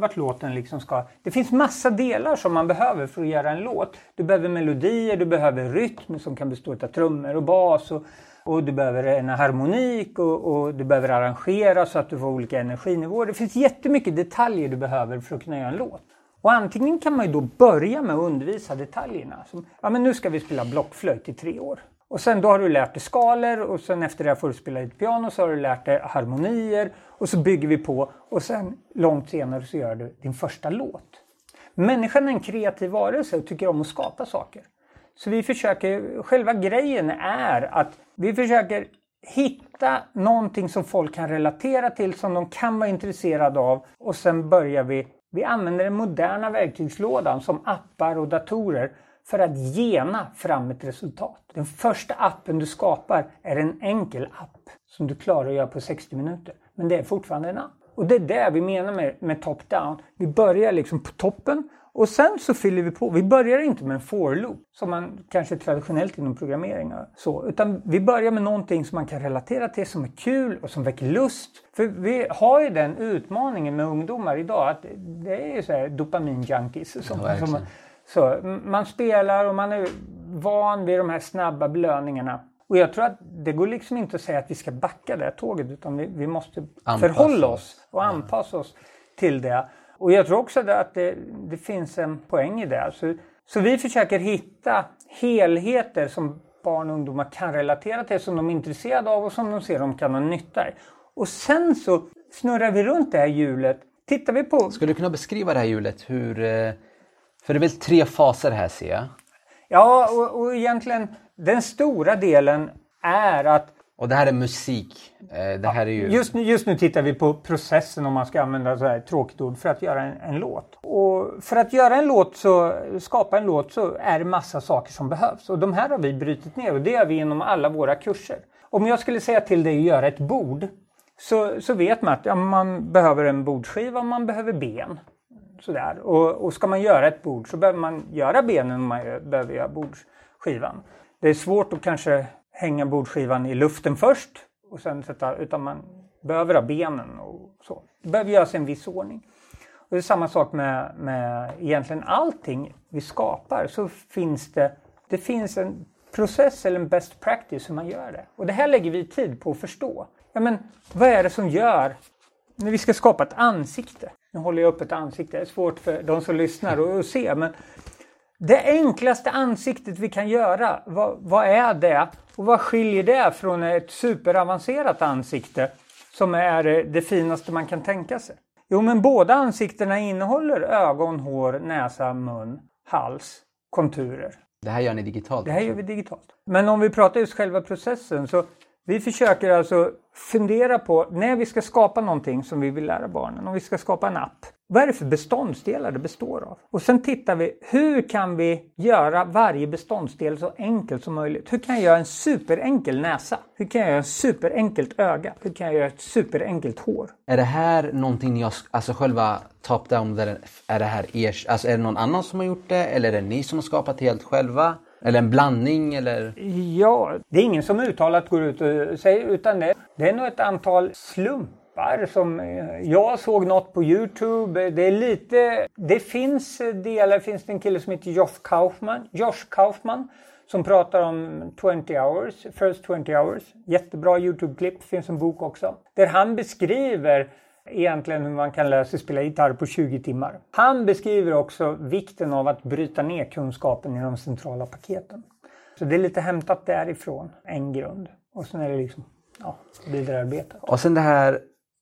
vart låten liksom ska... Det finns massa delar som man behöver för att göra en låt. Du behöver melodier, du behöver rytm som kan bestå av trummor och bas och, och du behöver en harmonik och, och, du behöver arrangera så att du får olika energinivåer. Det finns jättemycket detaljer du behöver för att kunna göra en låt. Och antingen kan man ju då börja med att undervisa detaljerna. Som, ja men nu ska vi spela blockflöjt i tre år. Och sen då har du lärt dig skalor och sen efter det får du spela lite piano så har du lärt dig harmonier och så bygger vi på och sen långt senare så gör du din första låt. Människan är en kreativ varelse och tycker om att skapa saker. Så vi försöker, själva grejen är att vi försöker hitta någonting som folk kan relatera till, som de kan vara intresserade av och sen börjar vi, vi använder den moderna verktygslådan som appar och datorer för att gena fram ett resultat. Den första appen du skapar är en enkel app som du klarar att göra på 60 minuter. Men det är fortfarande en app. Och det är det vi menar med, med top-down. Vi börjar liksom på toppen och sen så fyller vi på. Vi börjar inte med en for-loop som man kanske traditionellt inom programmering så. Utan vi börjar med någonting som man kan relatera till, som är kul och som väcker lust. För vi har ju den utmaningen med ungdomar idag att det är ju så här dopamin-junkies. Som, ja, som, så, man spelar och man är van vid de här snabba belöningarna. Och jag tror att det går liksom inte att säga att vi ska backa det tåget utan vi, vi måste anpassa förhålla oss och anpassa oss till det. Och jag tror också att det, det finns en poäng i det. Så, så vi försöker hitta helheter som barn och ungdomar kan relatera till, som de är intresserade av och som de ser de kan ha nytta i. Och sen så snurrar vi runt det här hjulet. Tittar vi på... Skulle du kunna beskriva det här hjulet? Hur, eh, för det är väl tre faser här ser jag? Ja, och, och egentligen den stora delen är att och det här är musik. Eh, det här är ju... just, nu, just nu tittar vi på processen om man ska använda så här tråkigt ord för att göra en, en, låt. Och för att göra en låt så, skapa en låt så är det massa saker som behövs. Och de här har vi brutit ner och det gör vi inom alla våra kurser. Om jag skulle säga till dig att göra ett bord så, så vet man att ja, man behöver en bordskiva och man behöver ben. Sådär. Och, och ska man göra ett bord så behöver man göra benen om man behöver göra bordsskivan. Det är svårt att kanske hänga bordsskivan i luften först och sen sätta, utan man behöver ha benen och så. Det behöver göras i en viss ordning. Och det är samma sak med, med egentligen allting vi skapar så finns det, det finns en process eller en best practice hur man gör det. Och det här lägger vi tid på att förstå. Ja, men vad är det som gör när vi ska skapa ett ansikte? Nu håller jag upp ett ansikte, det är svårt för de som lyssnar att se. Men det enklaste ansiktet vi kan göra, vad, vad, är det? Och vad skiljer det från ett superavancerat ansikte som är det finaste man kan tänka sig? Jo, men båda ansiktena innehåller ögon, hår, näsa, mun, hals, konturer. Det här gör ni digitalt? Det här gör vi digitalt. Men om vi pratar just själva processen så vi försöker alltså fundera på när vi ska skapa någonting som vi vill lära barnen, om vi ska skapa en app. Vad är det för beståndsdelar det består av? Och sen tittar vi, hur kan vi göra varje beståndsdel så enkelt som möjligt? Hur kan jag göra en superenkel näsa? Hur kan jag göra ett superenkelt öga? Hur kan jag göra ett superenkelt hår? Är det här någonting ni har, alltså själva top-down, är det här er, alltså är det någon annan som har gjort det eller är det ni som har skapat det helt själva? Eller en blandning eller? Ja, det är ingen som uttalat går ut och säger utan det, det är nog ett antal slumpar som eh, jag såg något på Youtube. Det är lite, det finns delar, finns det en kille som heter Josh Kaufman, Josh Kaufman som pratar om 20 hours, first 20 hours. Jättebra Youtube-klipp, finns en bok också. Där han beskriver egentligen hur man kan lära sig spela gitarr på 20 timmar. Han beskriver också vikten av att bryta ner kunskapen i de centrala paketen. Så det är lite hämtat därifrån, en grund. Och sen är det liksom ja, vidarearbetat. Och sen det här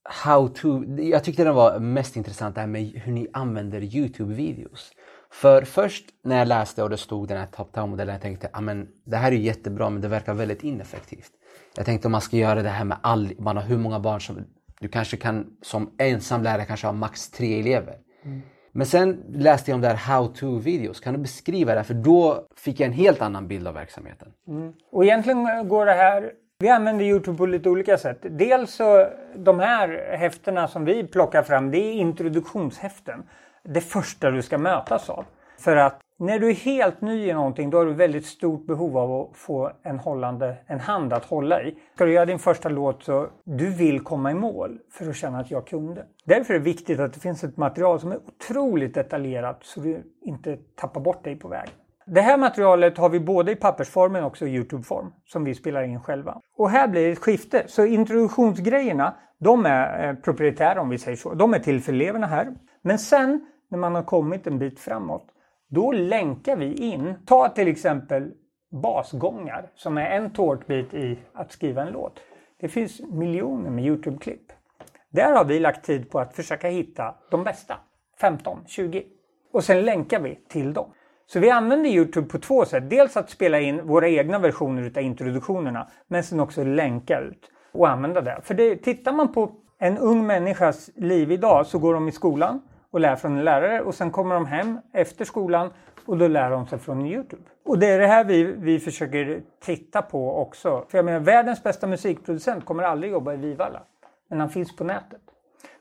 how to. Jag tyckte den var mest intressant det här med hur ni använder Youtube-videos. För först när jag läste och det stod den här top-down-modellen, jag tänkte ah, att det här är jättebra men det verkar väldigt ineffektivt. Jag tänkte om man ska göra det här med all, man har hur många barn som, du kanske kan som ensam lärare kanske ha max tre elever. Mm. Men sen läste jag om det här how to-videos. Kan du beskriva det? För då fick jag en helt annan bild av verksamheten. Mm. Och egentligen går det här vi använder Youtube på lite olika sätt. Dels så de här häftena som vi plockar fram, det är introduktionshäften. Det första du ska mötas av. För att när du är helt ny i någonting då har du väldigt stort behov av att få en, hållande, en hand att hålla i. Ska du göra din första låt så du vill komma i mål för att känna att jag kunde. Därför är det viktigt att det finns ett material som är otroligt detaljerat så du inte tappar bort dig på vägen. Det här materialet har vi både i pappersform men också i Youtube-form som vi spelar in själva. Och här blir det ett skifte. Så introduktionsgrejerna, de är eh, proprietära om vi säger så. De är till för eleverna här. Men sen när man har kommit en bit framåt, då länkar vi in. Ta till exempel basgångar som är en tårtbit i att skriva en låt. Det finns miljoner med Youtube-klipp. Där har vi lagt tid på att försöka hitta de bästa. 15, 20. Och sen länkar vi till dem. Så vi använder Youtube på två sätt. Dels att spela in våra egna versioner av introduktionerna men sen också länka ut och använda det. För det, tittar man på en ung människas liv idag så går de i skolan och lär från en lärare och sen kommer de hem efter skolan och då lär de sig från Youtube. Och det är det här vi, vi försöker titta på också. För jag menar, världens bästa musikproducent kommer aldrig jobba i Vivalla. Men han finns på nätet.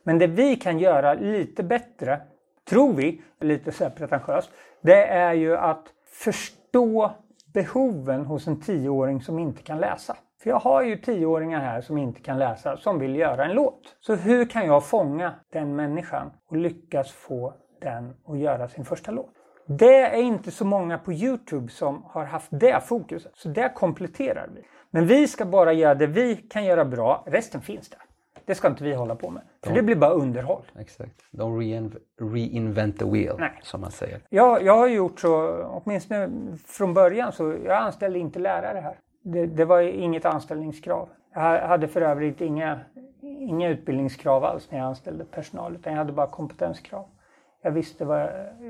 Men det vi kan göra lite bättre, tror vi, lite så här pretentiöst, det är ju att förstå behoven hos en tioåring som inte kan läsa. För jag har ju tioåringar här som inte kan läsa som vill göra en låt. Så hur kan jag fånga den människan och lyckas få den att göra sin första låt? Det är inte så många på Youtube som har haft det fokuset. Så det kompletterar vi. Men vi ska bara göra det vi kan göra bra. Resten finns där. Det ska inte vi hålla på med. För det blir bara underhåll. Exakt. Don't reinv reinvent the wheel, Nej. som man säger. Ja, jag har gjort så, åtminstone från början, så jag anställde inte lärare här. Det, det var inget anställningskrav. Jag hade för övrigt inga, inga utbildningskrav alls när jag anställde personal, utan jag hade bara kompetenskrav. Jag visste, vad,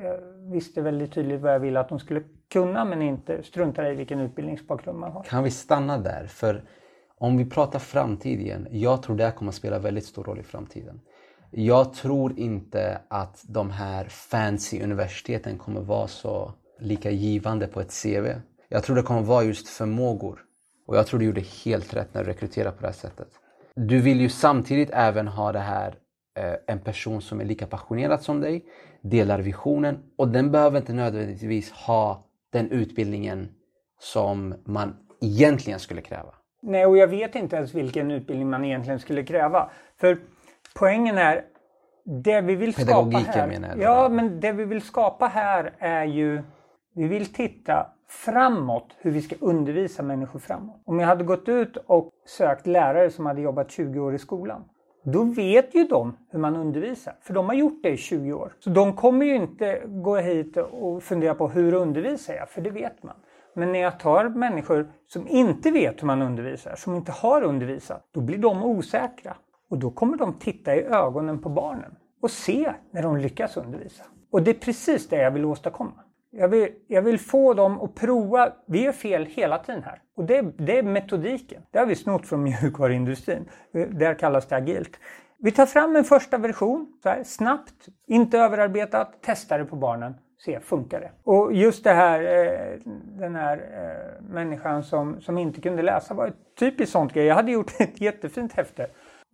jag visste väldigt tydligt vad jag ville att de skulle kunna, men inte strunta i vilken utbildningsbakgrund man har. Kan vi stanna där? För om vi pratar framtid igen, jag tror det här kommer att spela väldigt stor roll i framtiden. Jag tror inte att de här fancy universiteten kommer vara så lika givande på ett CV. Jag tror det kommer vara just förmågor. Och jag tror du gjorde helt rätt när du rekryterade på det här sättet. Du vill ju samtidigt även ha det här eh, en person som är lika passionerad som dig, delar visionen och den behöver inte nödvändigtvis ha den utbildningen som man egentligen skulle kräva. Nej, och jag vet inte ens vilken utbildning man egentligen skulle kräva. För poängen är, det vi vill skapa här... menar jag. Ja, men det vi vill skapa här är ju, vi vill titta framåt hur vi ska undervisa människor framåt. Om jag hade gått ut och sökt lärare som hade jobbat 20 år i skolan. Då vet ju de hur man undervisar, för de har gjort det i 20 år. Så de kommer ju inte gå hit och fundera på hur undervisar jag, för det vet man. Men när jag tar människor som inte vet hur man undervisar, som inte har undervisat, då blir de osäkra. Och då kommer de titta i ögonen på barnen och se när de lyckas undervisa. Och det är precis det jag vill åstadkomma. Jag vill, jag vill få dem att prova. Vi gör fel hela tiden här. Och det, det är metodiken. Det har vi snott från mjukvaruindustrin. Där kallas det agilt. Vi tar fram en första version, så här, snabbt, inte överarbetat, testar det på barnen se, funkar det? Och just det här, eh, den här eh, människan som, som inte kunde läsa var ett typiskt sånt grej. Jag hade gjort ett jättefint häfte.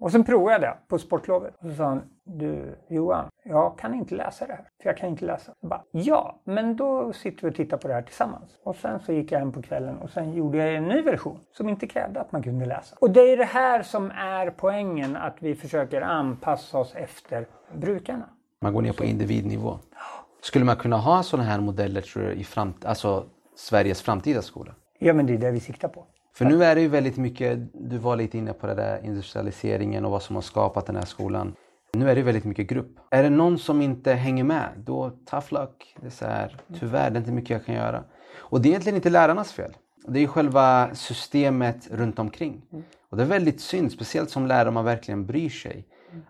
Och sen provade jag det på sportlovet. Och så sa han, du Johan, jag kan inte läsa det här. För jag kan inte läsa. Jag bara, ja, men då sitter vi och tittar på det här tillsammans. Och sen så gick jag hem på kvällen och sen gjorde jag en ny version som inte krävde att man kunde läsa. Och det är det här som är poängen, att vi försöker anpassa oss efter brukarna. Man går ner på individnivå. Skulle man kunna ha sådana här modeller tror du, i framt alltså Sveriges framtida skola? Ja, men det är det vi siktar på. För nu är det ju väldigt mycket, du var lite inne på det där industrialiseringen och vad som har skapat den här skolan. Nu är det väldigt mycket grupp. Är det någon som inte hänger med, då tough luck. Det är så här, tyvärr, det är inte mycket jag kan göra. Och det är egentligen inte lärarnas fel. Det är ju själva systemet runt omkring. Och det är väldigt synd, speciellt som lärare om man verkligen bryr sig.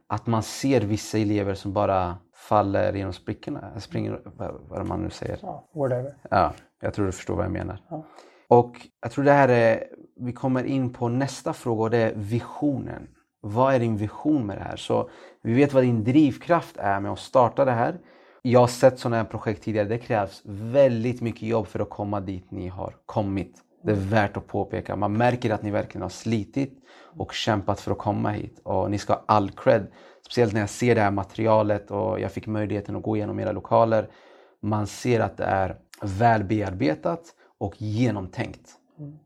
Att man ser vissa elever som bara faller genom sprickorna, springer, vad, vad man nu säger. Ja, whatever. Ja, jag tror du förstår vad jag menar. Ja. Och jag tror det här är, vi kommer in på nästa fråga och det är visionen. Vad är din vision med det här? Så vi vet vad din drivkraft är med att starta det här. Jag har sett sådana här projekt tidigare. Det krävs väldigt mycket jobb för att komma dit ni har kommit. Det är värt att påpeka. Man märker att ni verkligen har slitit och kämpat för att komma hit. Och ni ska ha all cred. Speciellt när jag ser det här materialet och jag fick möjligheten att gå igenom era lokaler. Man ser att det är väl bearbetat och genomtänkt.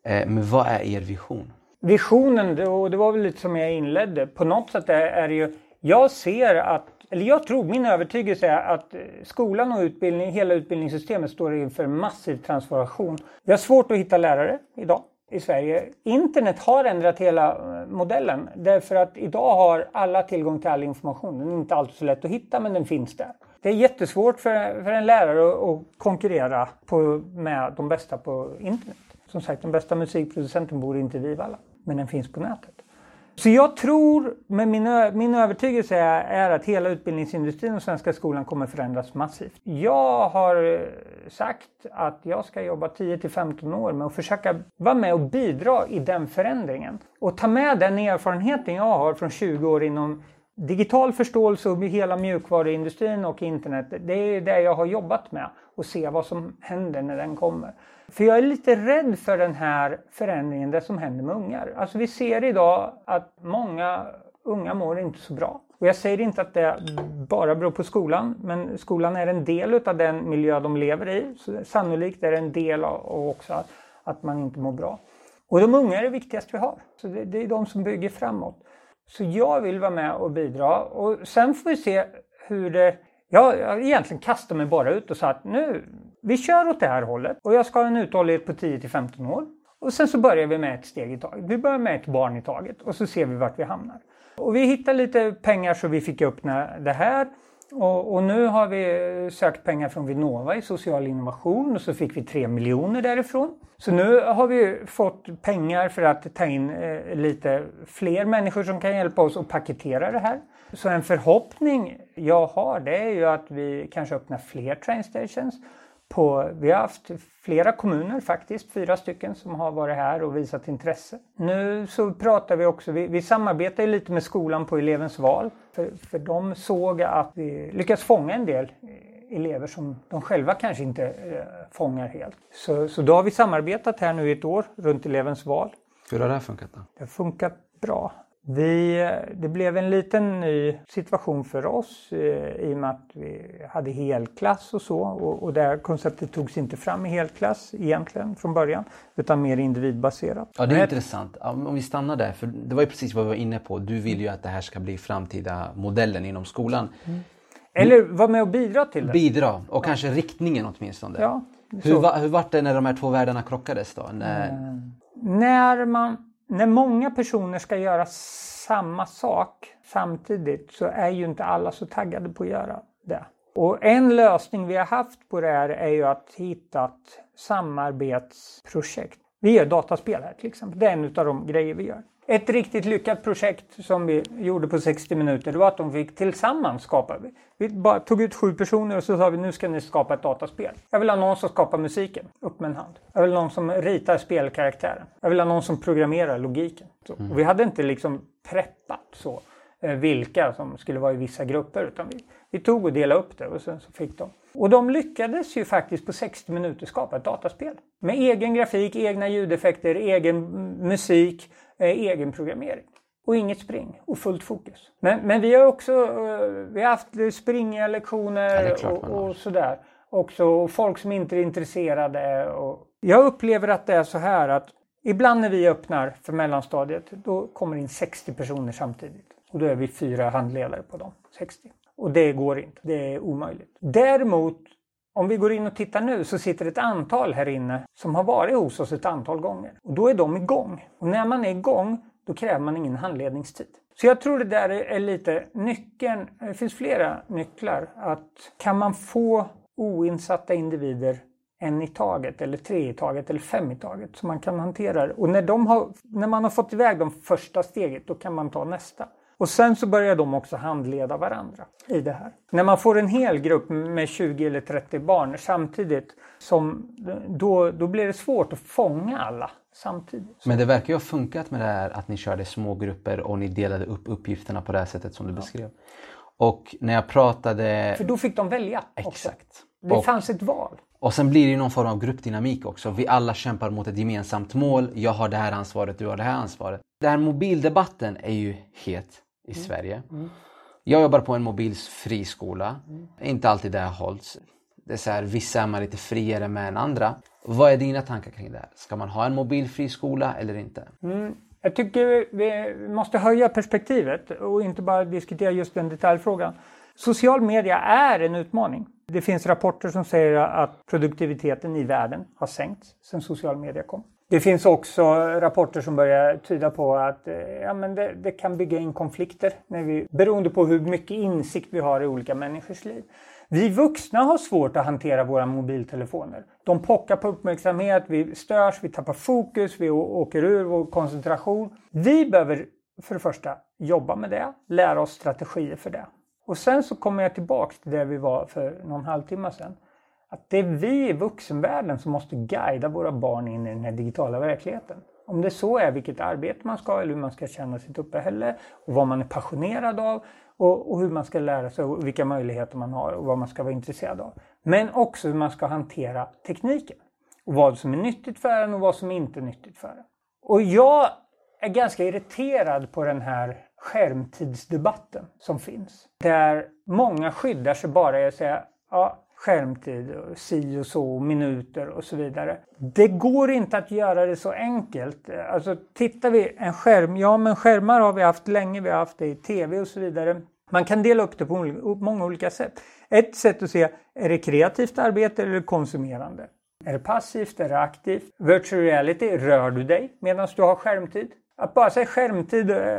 Eh, Men vad är er vision? Visionen, och det var väl lite som jag inledde. På något sätt är, det ju, jag ser att, eller jag tror, min övertygelse är att skolan och utbildning, hela utbildningssystemet står inför massiv transformation. Vi har svårt att hitta lärare idag i Sverige. Internet har ändrat hela eh, modellen därför att idag har alla tillgång till all information. Den är inte alltid så lätt att hitta men den finns där. Det är jättesvårt för, för en lärare att, att konkurrera på, med de bästa på internet. Som sagt, den bästa musikproducenten bor inte i Vivalla, men den finns på nätet. Så jag tror, med min, min övertygelse är, är att hela utbildningsindustrin och svenska skolan kommer förändras massivt. Jag har sagt att jag ska jobba 10 till 15 år med att försöka vara med och bidra i den förändringen. Och ta med den erfarenheten jag har från 20 år inom digital förståelse och hela mjukvaruindustrin och internet. Det är det jag har jobbat med och se vad som händer när den kommer. För jag är lite rädd för den här förändringen, det som händer med ungar. Alltså vi ser idag att många unga mår inte så bra. Och jag säger inte att det bara beror på skolan, men skolan är en del av den miljö de lever i. Så sannolikt är det en del av också att, att man inte mår bra. Och de unga är det viktigaste vi har. Så det, det är de som bygger framåt. Så jag vill vara med och bidra och sen får vi se hur det... Jag, jag egentligen kastade mig bara ut och sa att nu, vi kör åt det här hållet och jag ska ha en uthållighet på 10 till 15 år. Och sen så börjar vi med ett steg i taget. Vi börjar med ett barn i taget och så ser vi vart vi hamnar. Och vi hittade lite pengar så vi fick upp det här. Och, och nu har vi eh, sökt pengar från Vinnova i social innovation och så fick vi 3 miljoner därifrån. Så nu har vi fått pengar för att ta in eh, lite fler människor som kan hjälpa oss att paketera det här. Så en förhoppning jag har det är ju att vi kanske öppnar fler Trainstations. På, vi har haft flera kommuner faktiskt, fyra stycken som har varit här och visat intresse. Nu så pratar vi också, vi, vi samarbetar lite med skolan på elevens val. För, för de såg att vi lyckas fånga en del elever som de själva kanske inte eh, fångar helt. Så, så då har vi samarbetat här nu i ett år runt elevens val. Hur har det här funkat då? Det har funkat bra. Vi, det blev en liten ny situation för oss eh, i och med att vi hade helklass och så. Och, och det här konceptet togs inte fram i helklass egentligen från början. Utan mer individbaserat. Ja, det är intressant. Om vi stannar där, för det var ju precis vad vi var inne på. Du vill ju att det här ska bli framtida modellen inom skolan. Eller vara med och bidra till det. Bidra, och kanske riktningen åtminstone. Ja, hur, va, hur var det när de här två världarna krockades då? När, När, man, när många personer ska göra samma sak samtidigt så är ju inte alla så taggade på att göra det. Och en lösning vi har haft på det här är ju att hitta ett samarbetsprojekt. Vi gör dataspel här till exempel. Det är en av de grejer vi gör. Ett riktigt lyckat projekt som vi gjorde på 60 minuter det var att de fick tillsammans skapa. Vi bara tog ut sju personer och så sa vi nu ska ni skapa ett dataspel. Jag vill ha någon som skapar musiken. Upp med en hand. Jag vill ha någon som ritar spelkaraktären. Jag vill ha någon som programmerar logiken. Och vi hade inte liksom preppat så eh, vilka som skulle vara i vissa grupper utan vi, vi tog och delade upp det och sen så fick de. Och de lyckades ju faktiskt på 60 minuter skapa ett dataspel. Med egen grafik, egna ljudeffekter, egen mm, musik, eh, egen programmering. Och inget spring och fullt fokus. Men, men vi har också eh, vi har haft springiga Ja, lektioner det man och, och sådär. Också och folk som inte är intresserade. Och jag upplever att det är så här att ibland när vi öppnar för mellanstadiet då kommer in 60 personer samtidigt. Och då är vi fyra handledare på dem 60. Och det går inte. Det är omöjligt. Däremot om vi går in och tittar nu så sitter ett antal här inne som har varit hos oss ett antal gånger. Och då är de igång. Och när man är igång då kräver man ingen handledningstid. Så jag tror det där är lite nyckeln. Det finns flera nycklar. Att kan man få oinsatta individer en i taget eller tre i taget eller fem i taget så man kan hantera det. Och när, de har, när man har fått iväg de första steget då kan man ta nästa. Och sen så börjar de också handleda varandra i det här. När man får en hel grupp med 20 eller 30 barn samtidigt, som, då, då blir det svårt att fånga alla samtidigt. Men det verkar ju ha funkat med det här att ni körde små grupper och ni delade upp uppgifterna på det här sättet som du beskrev. Och när jag pratade... För då fick de välja. Också. Exakt. Det och, fanns ett val. Och sen blir det någon form av gruppdynamik också. Vi alla kämpar mot ett gemensamt mål. Jag har det här ansvaret, du har det här ansvaret. Den här mobildebatten är ju het i mm. Sverige. Mm. Jag jobbar på en mobilsfri skola. Inte alltid det har hållits. Det är så här, vissa är man lite friare med än andra. Vad är dina tankar kring det här? Ska man ha en mobilfri skola eller inte? Mm. Jag tycker vi måste höja perspektivet och inte bara diskutera just den detaljfrågan. Social media är en utmaning. Det finns rapporter som säger att produktiviteten i världen har sänkts sedan social media kom. Det finns också rapporter som börjar tyda på att eh, ja, men det, det, kan bygga in konflikter när vi, beroende på hur mycket insikt vi har i olika människors liv. Vi vuxna har svårt att hantera våra mobiltelefoner. De pockar på uppmärksamhet, vi störs, vi tappar fokus, vi åker ur vår koncentration. Vi behöver för det första jobba med det, lära oss strategier för det. Och sen så kommer jag tillbaks till där vi var för någon halvtimme sedan. Att det är vi i vuxenvärlden som måste guida våra barn in i den här digitala verkligheten. Om det så är vilket arbete man ska eller hur man ska känna sitt uppehälle och vad man är passionerad av och, och, hur man ska lära sig och vilka möjligheter man har och vad man ska vara intresserad av. Men också hur man ska hantera tekniken. Och vad som är nyttigt för en och vad som inte är nyttigt för en. Och jag är ganska irriterad på den här skärmtidsdebatten som finns. Där många skyddar sig bara i att säga ja, skärmtid, si och så, minuter och så vidare. Det går inte att göra det så enkelt. Alltså tittar vi en skärm, ja men skärmar har vi haft länge, vi har haft det i tv och så vidare. Man kan dela upp det på många olika sätt. Ett sätt att se, är det kreativt arbete eller konsumerande? Är det passivt? Är det aktivt? Virtual reality, rör du dig medan du har skärmtid? Att bara säga skärmtid eh,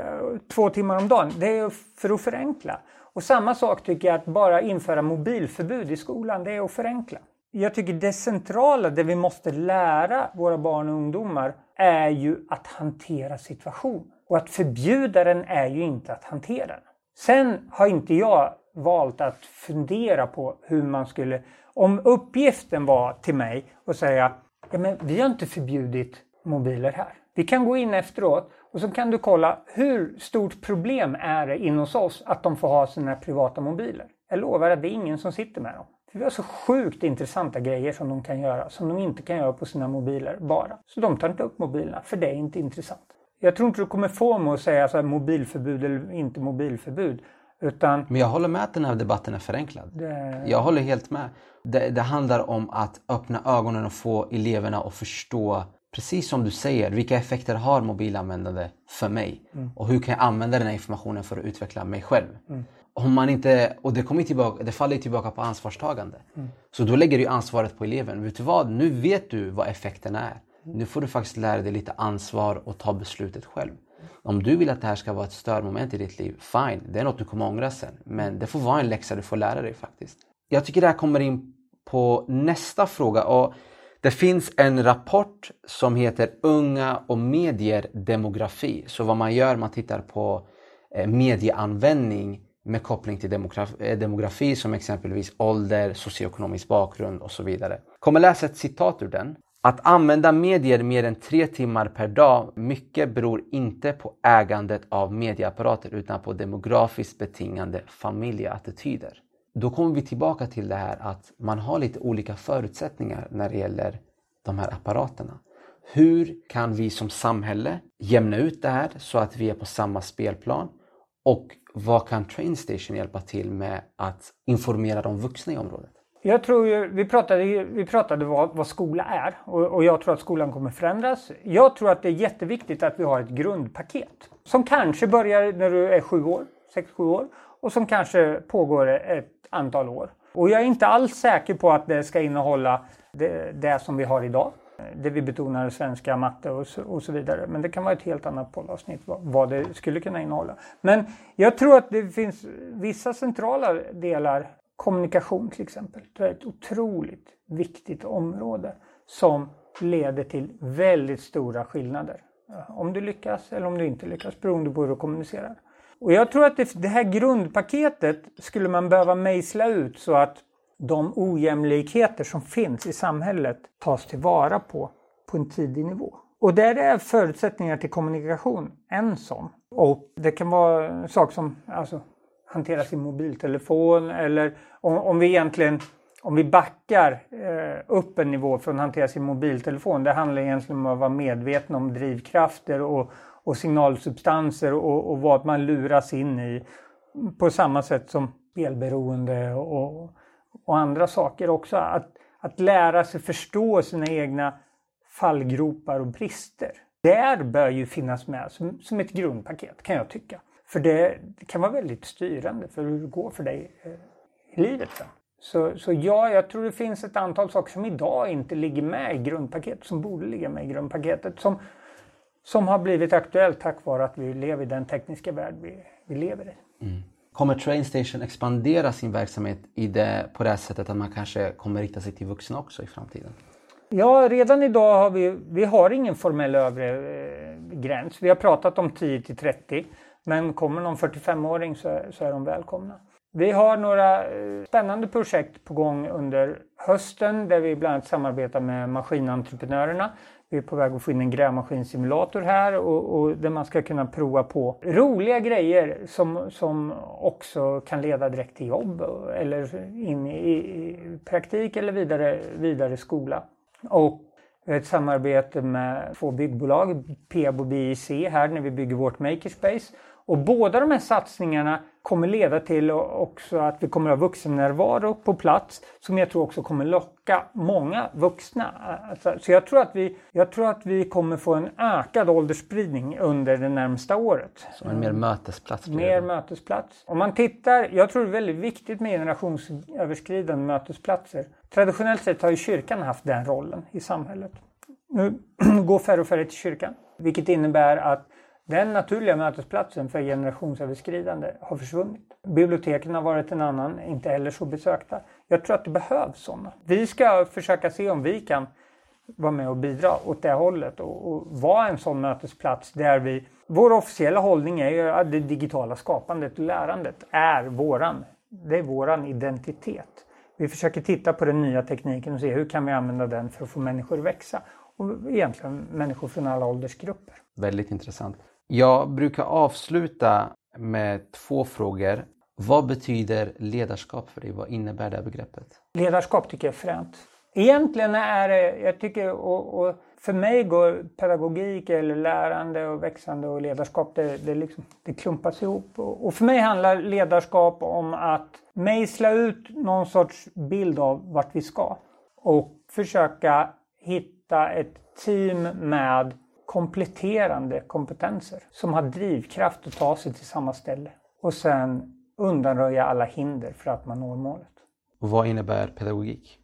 två timmar om dagen, det är för att förenkla. Och samma sak tycker jag att bara införa mobilförbud i skolan, det är att förenkla. Jag tycker det centrala, det vi måste lära våra barn och ungdomar, är ju att hantera situationen. Och att förbjuda den är ju inte att hantera den. Sen har inte jag valt att fundera på hur man skulle... Om uppgiften var till mig att säga, ja men vi har inte förbjudit mobiler här. Vi kan gå in efteråt och så kan du kolla hur stort problem är det in hos oss att de får ha sina privata mobiler. Jag lovar att det är ingen som sitter med dem. För vi har så sjukt intressanta grejer som de kan göra som de inte kan göra på sina mobiler bara. Så de tar inte upp mobilerna för det är inte intressant. Jag tror inte du kommer få mig att säga så här, mobilförbud eller inte mobilförbud. Utan... Men jag håller med att den här debatten är förenklad. Det... Jag håller helt med. Det, det handlar om att öppna ögonen och få eleverna att förstå precis som du säger, vilka effekter har mobilanvändande för mig? Mm. Och hur kan jag använda den här informationen för att utveckla mig själv? Mm. Om man inte, och det, kommer tillbaka, det faller tillbaka på ansvarstagande. Mm. Så då lägger du ansvaret på eleven. Vet du vad? Nu vet du vad effekterna är. Nu får du faktiskt lära dig lite ansvar och ta beslutet själv. Om du vill att det här ska vara ett störmoment i ditt liv, fine, det är något du kommer ångra sen. Men det får vara en läxa du får lära dig faktiskt. Jag tycker det här kommer in på nästa fråga. Och det finns en rapport som heter Unga och medier demografi. Så vad man gör, man tittar på eh, medieanvändning med koppling till eh, demografi som exempelvis ålder, socioekonomisk bakgrund och så vidare. Kommer läsa ett citat ur den. Att använda medier mer än tre timmar per dag mycket beror inte på ägandet av medieapparater utan på demografiskt betingande familjeattityder då kommer vi tillbaka till det här att man har lite olika förutsättningar när det gäller de här apparaterna. Hur kan vi som samhälle jämna ut det här så att vi är på samma spelplan? Och vad kan Trainstation hjälpa till med att informera de vuxna i området? Jag tror ju, vi pratade, vi pratade vad, vad skola är och, och, jag tror att skolan kommer förändras. Jag tror att det är jätteviktigt att vi har ett grundpaket som kanske börjar när du är sju år, sex, sju år och som kanske pågår ett antal år. Och jag är inte alls säker på att det ska innehålla det, det som vi har idag. Det vi betonar svenska, matte och så, och så vidare. Men det kan vara ett helt annat poddavsnitt vad, vad det skulle kunna innehålla. Men jag tror att det finns vissa centrala delar, kommunikation till exempel, det är ett otroligt viktigt område som leder till väldigt stora skillnader. Om du lyckas eller om du inte lyckas beroende på hur du kommunicerar. Och jag tror att det, det här grundpaketet skulle man behöva mejsla ut så att de ojämlikheter som finns i samhället tas tillvara på på en tidig nivå. Och där är förutsättningar till kommunikation en sån. Och det kan vara en sak som alltså, hantera sin mobiltelefon eller om, om vi egentligen om vi backar eh, upp en nivå från att hantera sin mobiltelefon. Det handlar egentligen om att vara medveten om drivkrafter och, och signalsubstanser och, och vad man luras in i. På samma sätt som spelberoende och, och andra saker också. Att, att lära sig förstå sina egna fallgropar och brister. Där bör ju finnas med som, som ett grundpaket kan jag tycka. För det, det, kan vara väldigt styrande för hur det går för dig eh, i livet sen. Så, så ja, jag tror det finns ett antal saker som idag inte ligger med i grundpaketet, som borde ligga med i grundpaketet. Som, som har blivit aktuellt tack vare att vi lever i den tekniska värld vi, vi lever i. Mm. Kommer Trainstation expandera sin verksamhet i det, på det sättet att man kanske kommer rikta sig till vuxna också i framtiden? Ja, redan idag har vi, vi har ingen formell övre eh, gräns. Vi har pratat om 10 till 30. Men kommer någon 45-åring så, så är de välkomna. Vi har några eh, spännande projekt på gång under hösten där vi bland annat samarbetar med Maskinentreprenörerna. Vi är på väg att få in en grävmaskinsimulator här och, och där man ska kunna prova på roliga grejer som, som också kan leda direkt till jobb eller in i, i praktik eller vidare, vidare skola. Och vi har ett samarbete med två byggbolag, Peab och BIC här när vi bygger vårt makerspace. Och båda de här satsningarna kommer leda till också att vi kommer att ha vuxennärvaro på plats som jag tror också kommer locka många vuxna. Alltså, så jag tror, att vi, jag tror att vi kommer få en ökad åldersspridning under det närmsta året. Som en mer mötesplats? Mer mötesplats. Om man tittar, jag tror det är väldigt viktigt med generationsöverskridande mötesplatser. Traditionellt sett har ju kyrkan haft den rollen i samhället. Nu går färre och färre till kyrkan. Vilket innebär att den naturliga mötesplatsen för generationsöverskridande har försvunnit. Biblioteken har varit en annan, inte heller så besökta. Jag tror att det behövs sådana. Vi ska försöka se om vi kan vara med och bidra åt det hållet och, och vara en sån mötesplats där vi... Vår officiella hållning är ju att det digitala skapandet och lärandet är våran. Det är våran identitet. Vi försöker titta på den nya tekniken och se hur kan vi använda den för att få människor att växa. Och egentligen människor från alla åldersgrupper. Väldigt intressant. Jag brukar avsluta med två frågor. Vad betyder ledarskap för dig? Vad innebär det begreppet? Ledarskap tycker jag är fränt. Egentligen är det, jag tycker, och, och för mig går pedagogik eller lärande och växande och ledarskap, det, det, liksom, det klumpas ihop. Och, och för mig handlar ledarskap om att mejsla ut någon sorts bild av vart vi ska. Och försöka hitta ett team med kompletterande kompetenser som har drivkraft att ta sig till samma ställe och sen undanröja alla hinder för att man når målet. Och vad innebär pedagogik?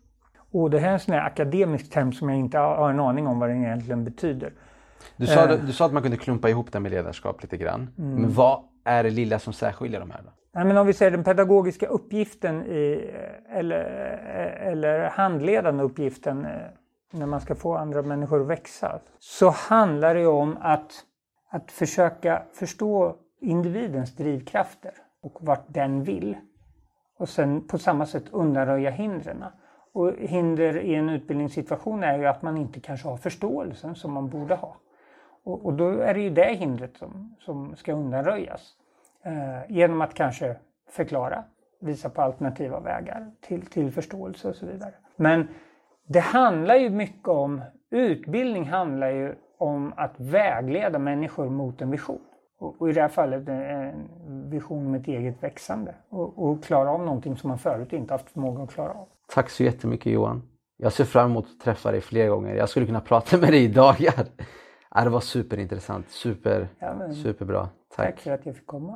Och det här är en sån här akademisk term som jag inte har en aning om vad den egentligen betyder. Du sa, eh. du sa att man kunde klumpa ihop det med ledarskap lite grann. Mm. Men vad är det lilla som särskiljer de här? Då? Nej, men om vi säger den pedagogiska uppgiften i, eller, eller handledande uppgiften eh, när man ska få andra människor att växa, så handlar det om att, att försöka förstå individens drivkrafter och vart den vill. Och sen på samma sätt undanröja hindren. Och hinder i en utbildningssituation är ju att man inte kanske har förståelsen som man borde ha. Och, och då är det ju det hindret som, som ska undanröjas. Eh, genom att kanske förklara, visa på alternativa vägar till, till förståelse och så vidare. Men det handlar ju mycket om, utbildning handlar ju om att vägleda människor mot en vision. Och, och i det här fallet en vision med ett eget växande. Och, och klara av någonting som man förut inte haft förmåga att klara av. Tack så jättemycket Johan. Jag ser fram emot att träffa dig fler gånger. Jag skulle kunna prata med dig i dagar. Det var superintressant, super, ja, superbra. Tack. tack för att jag fick komma.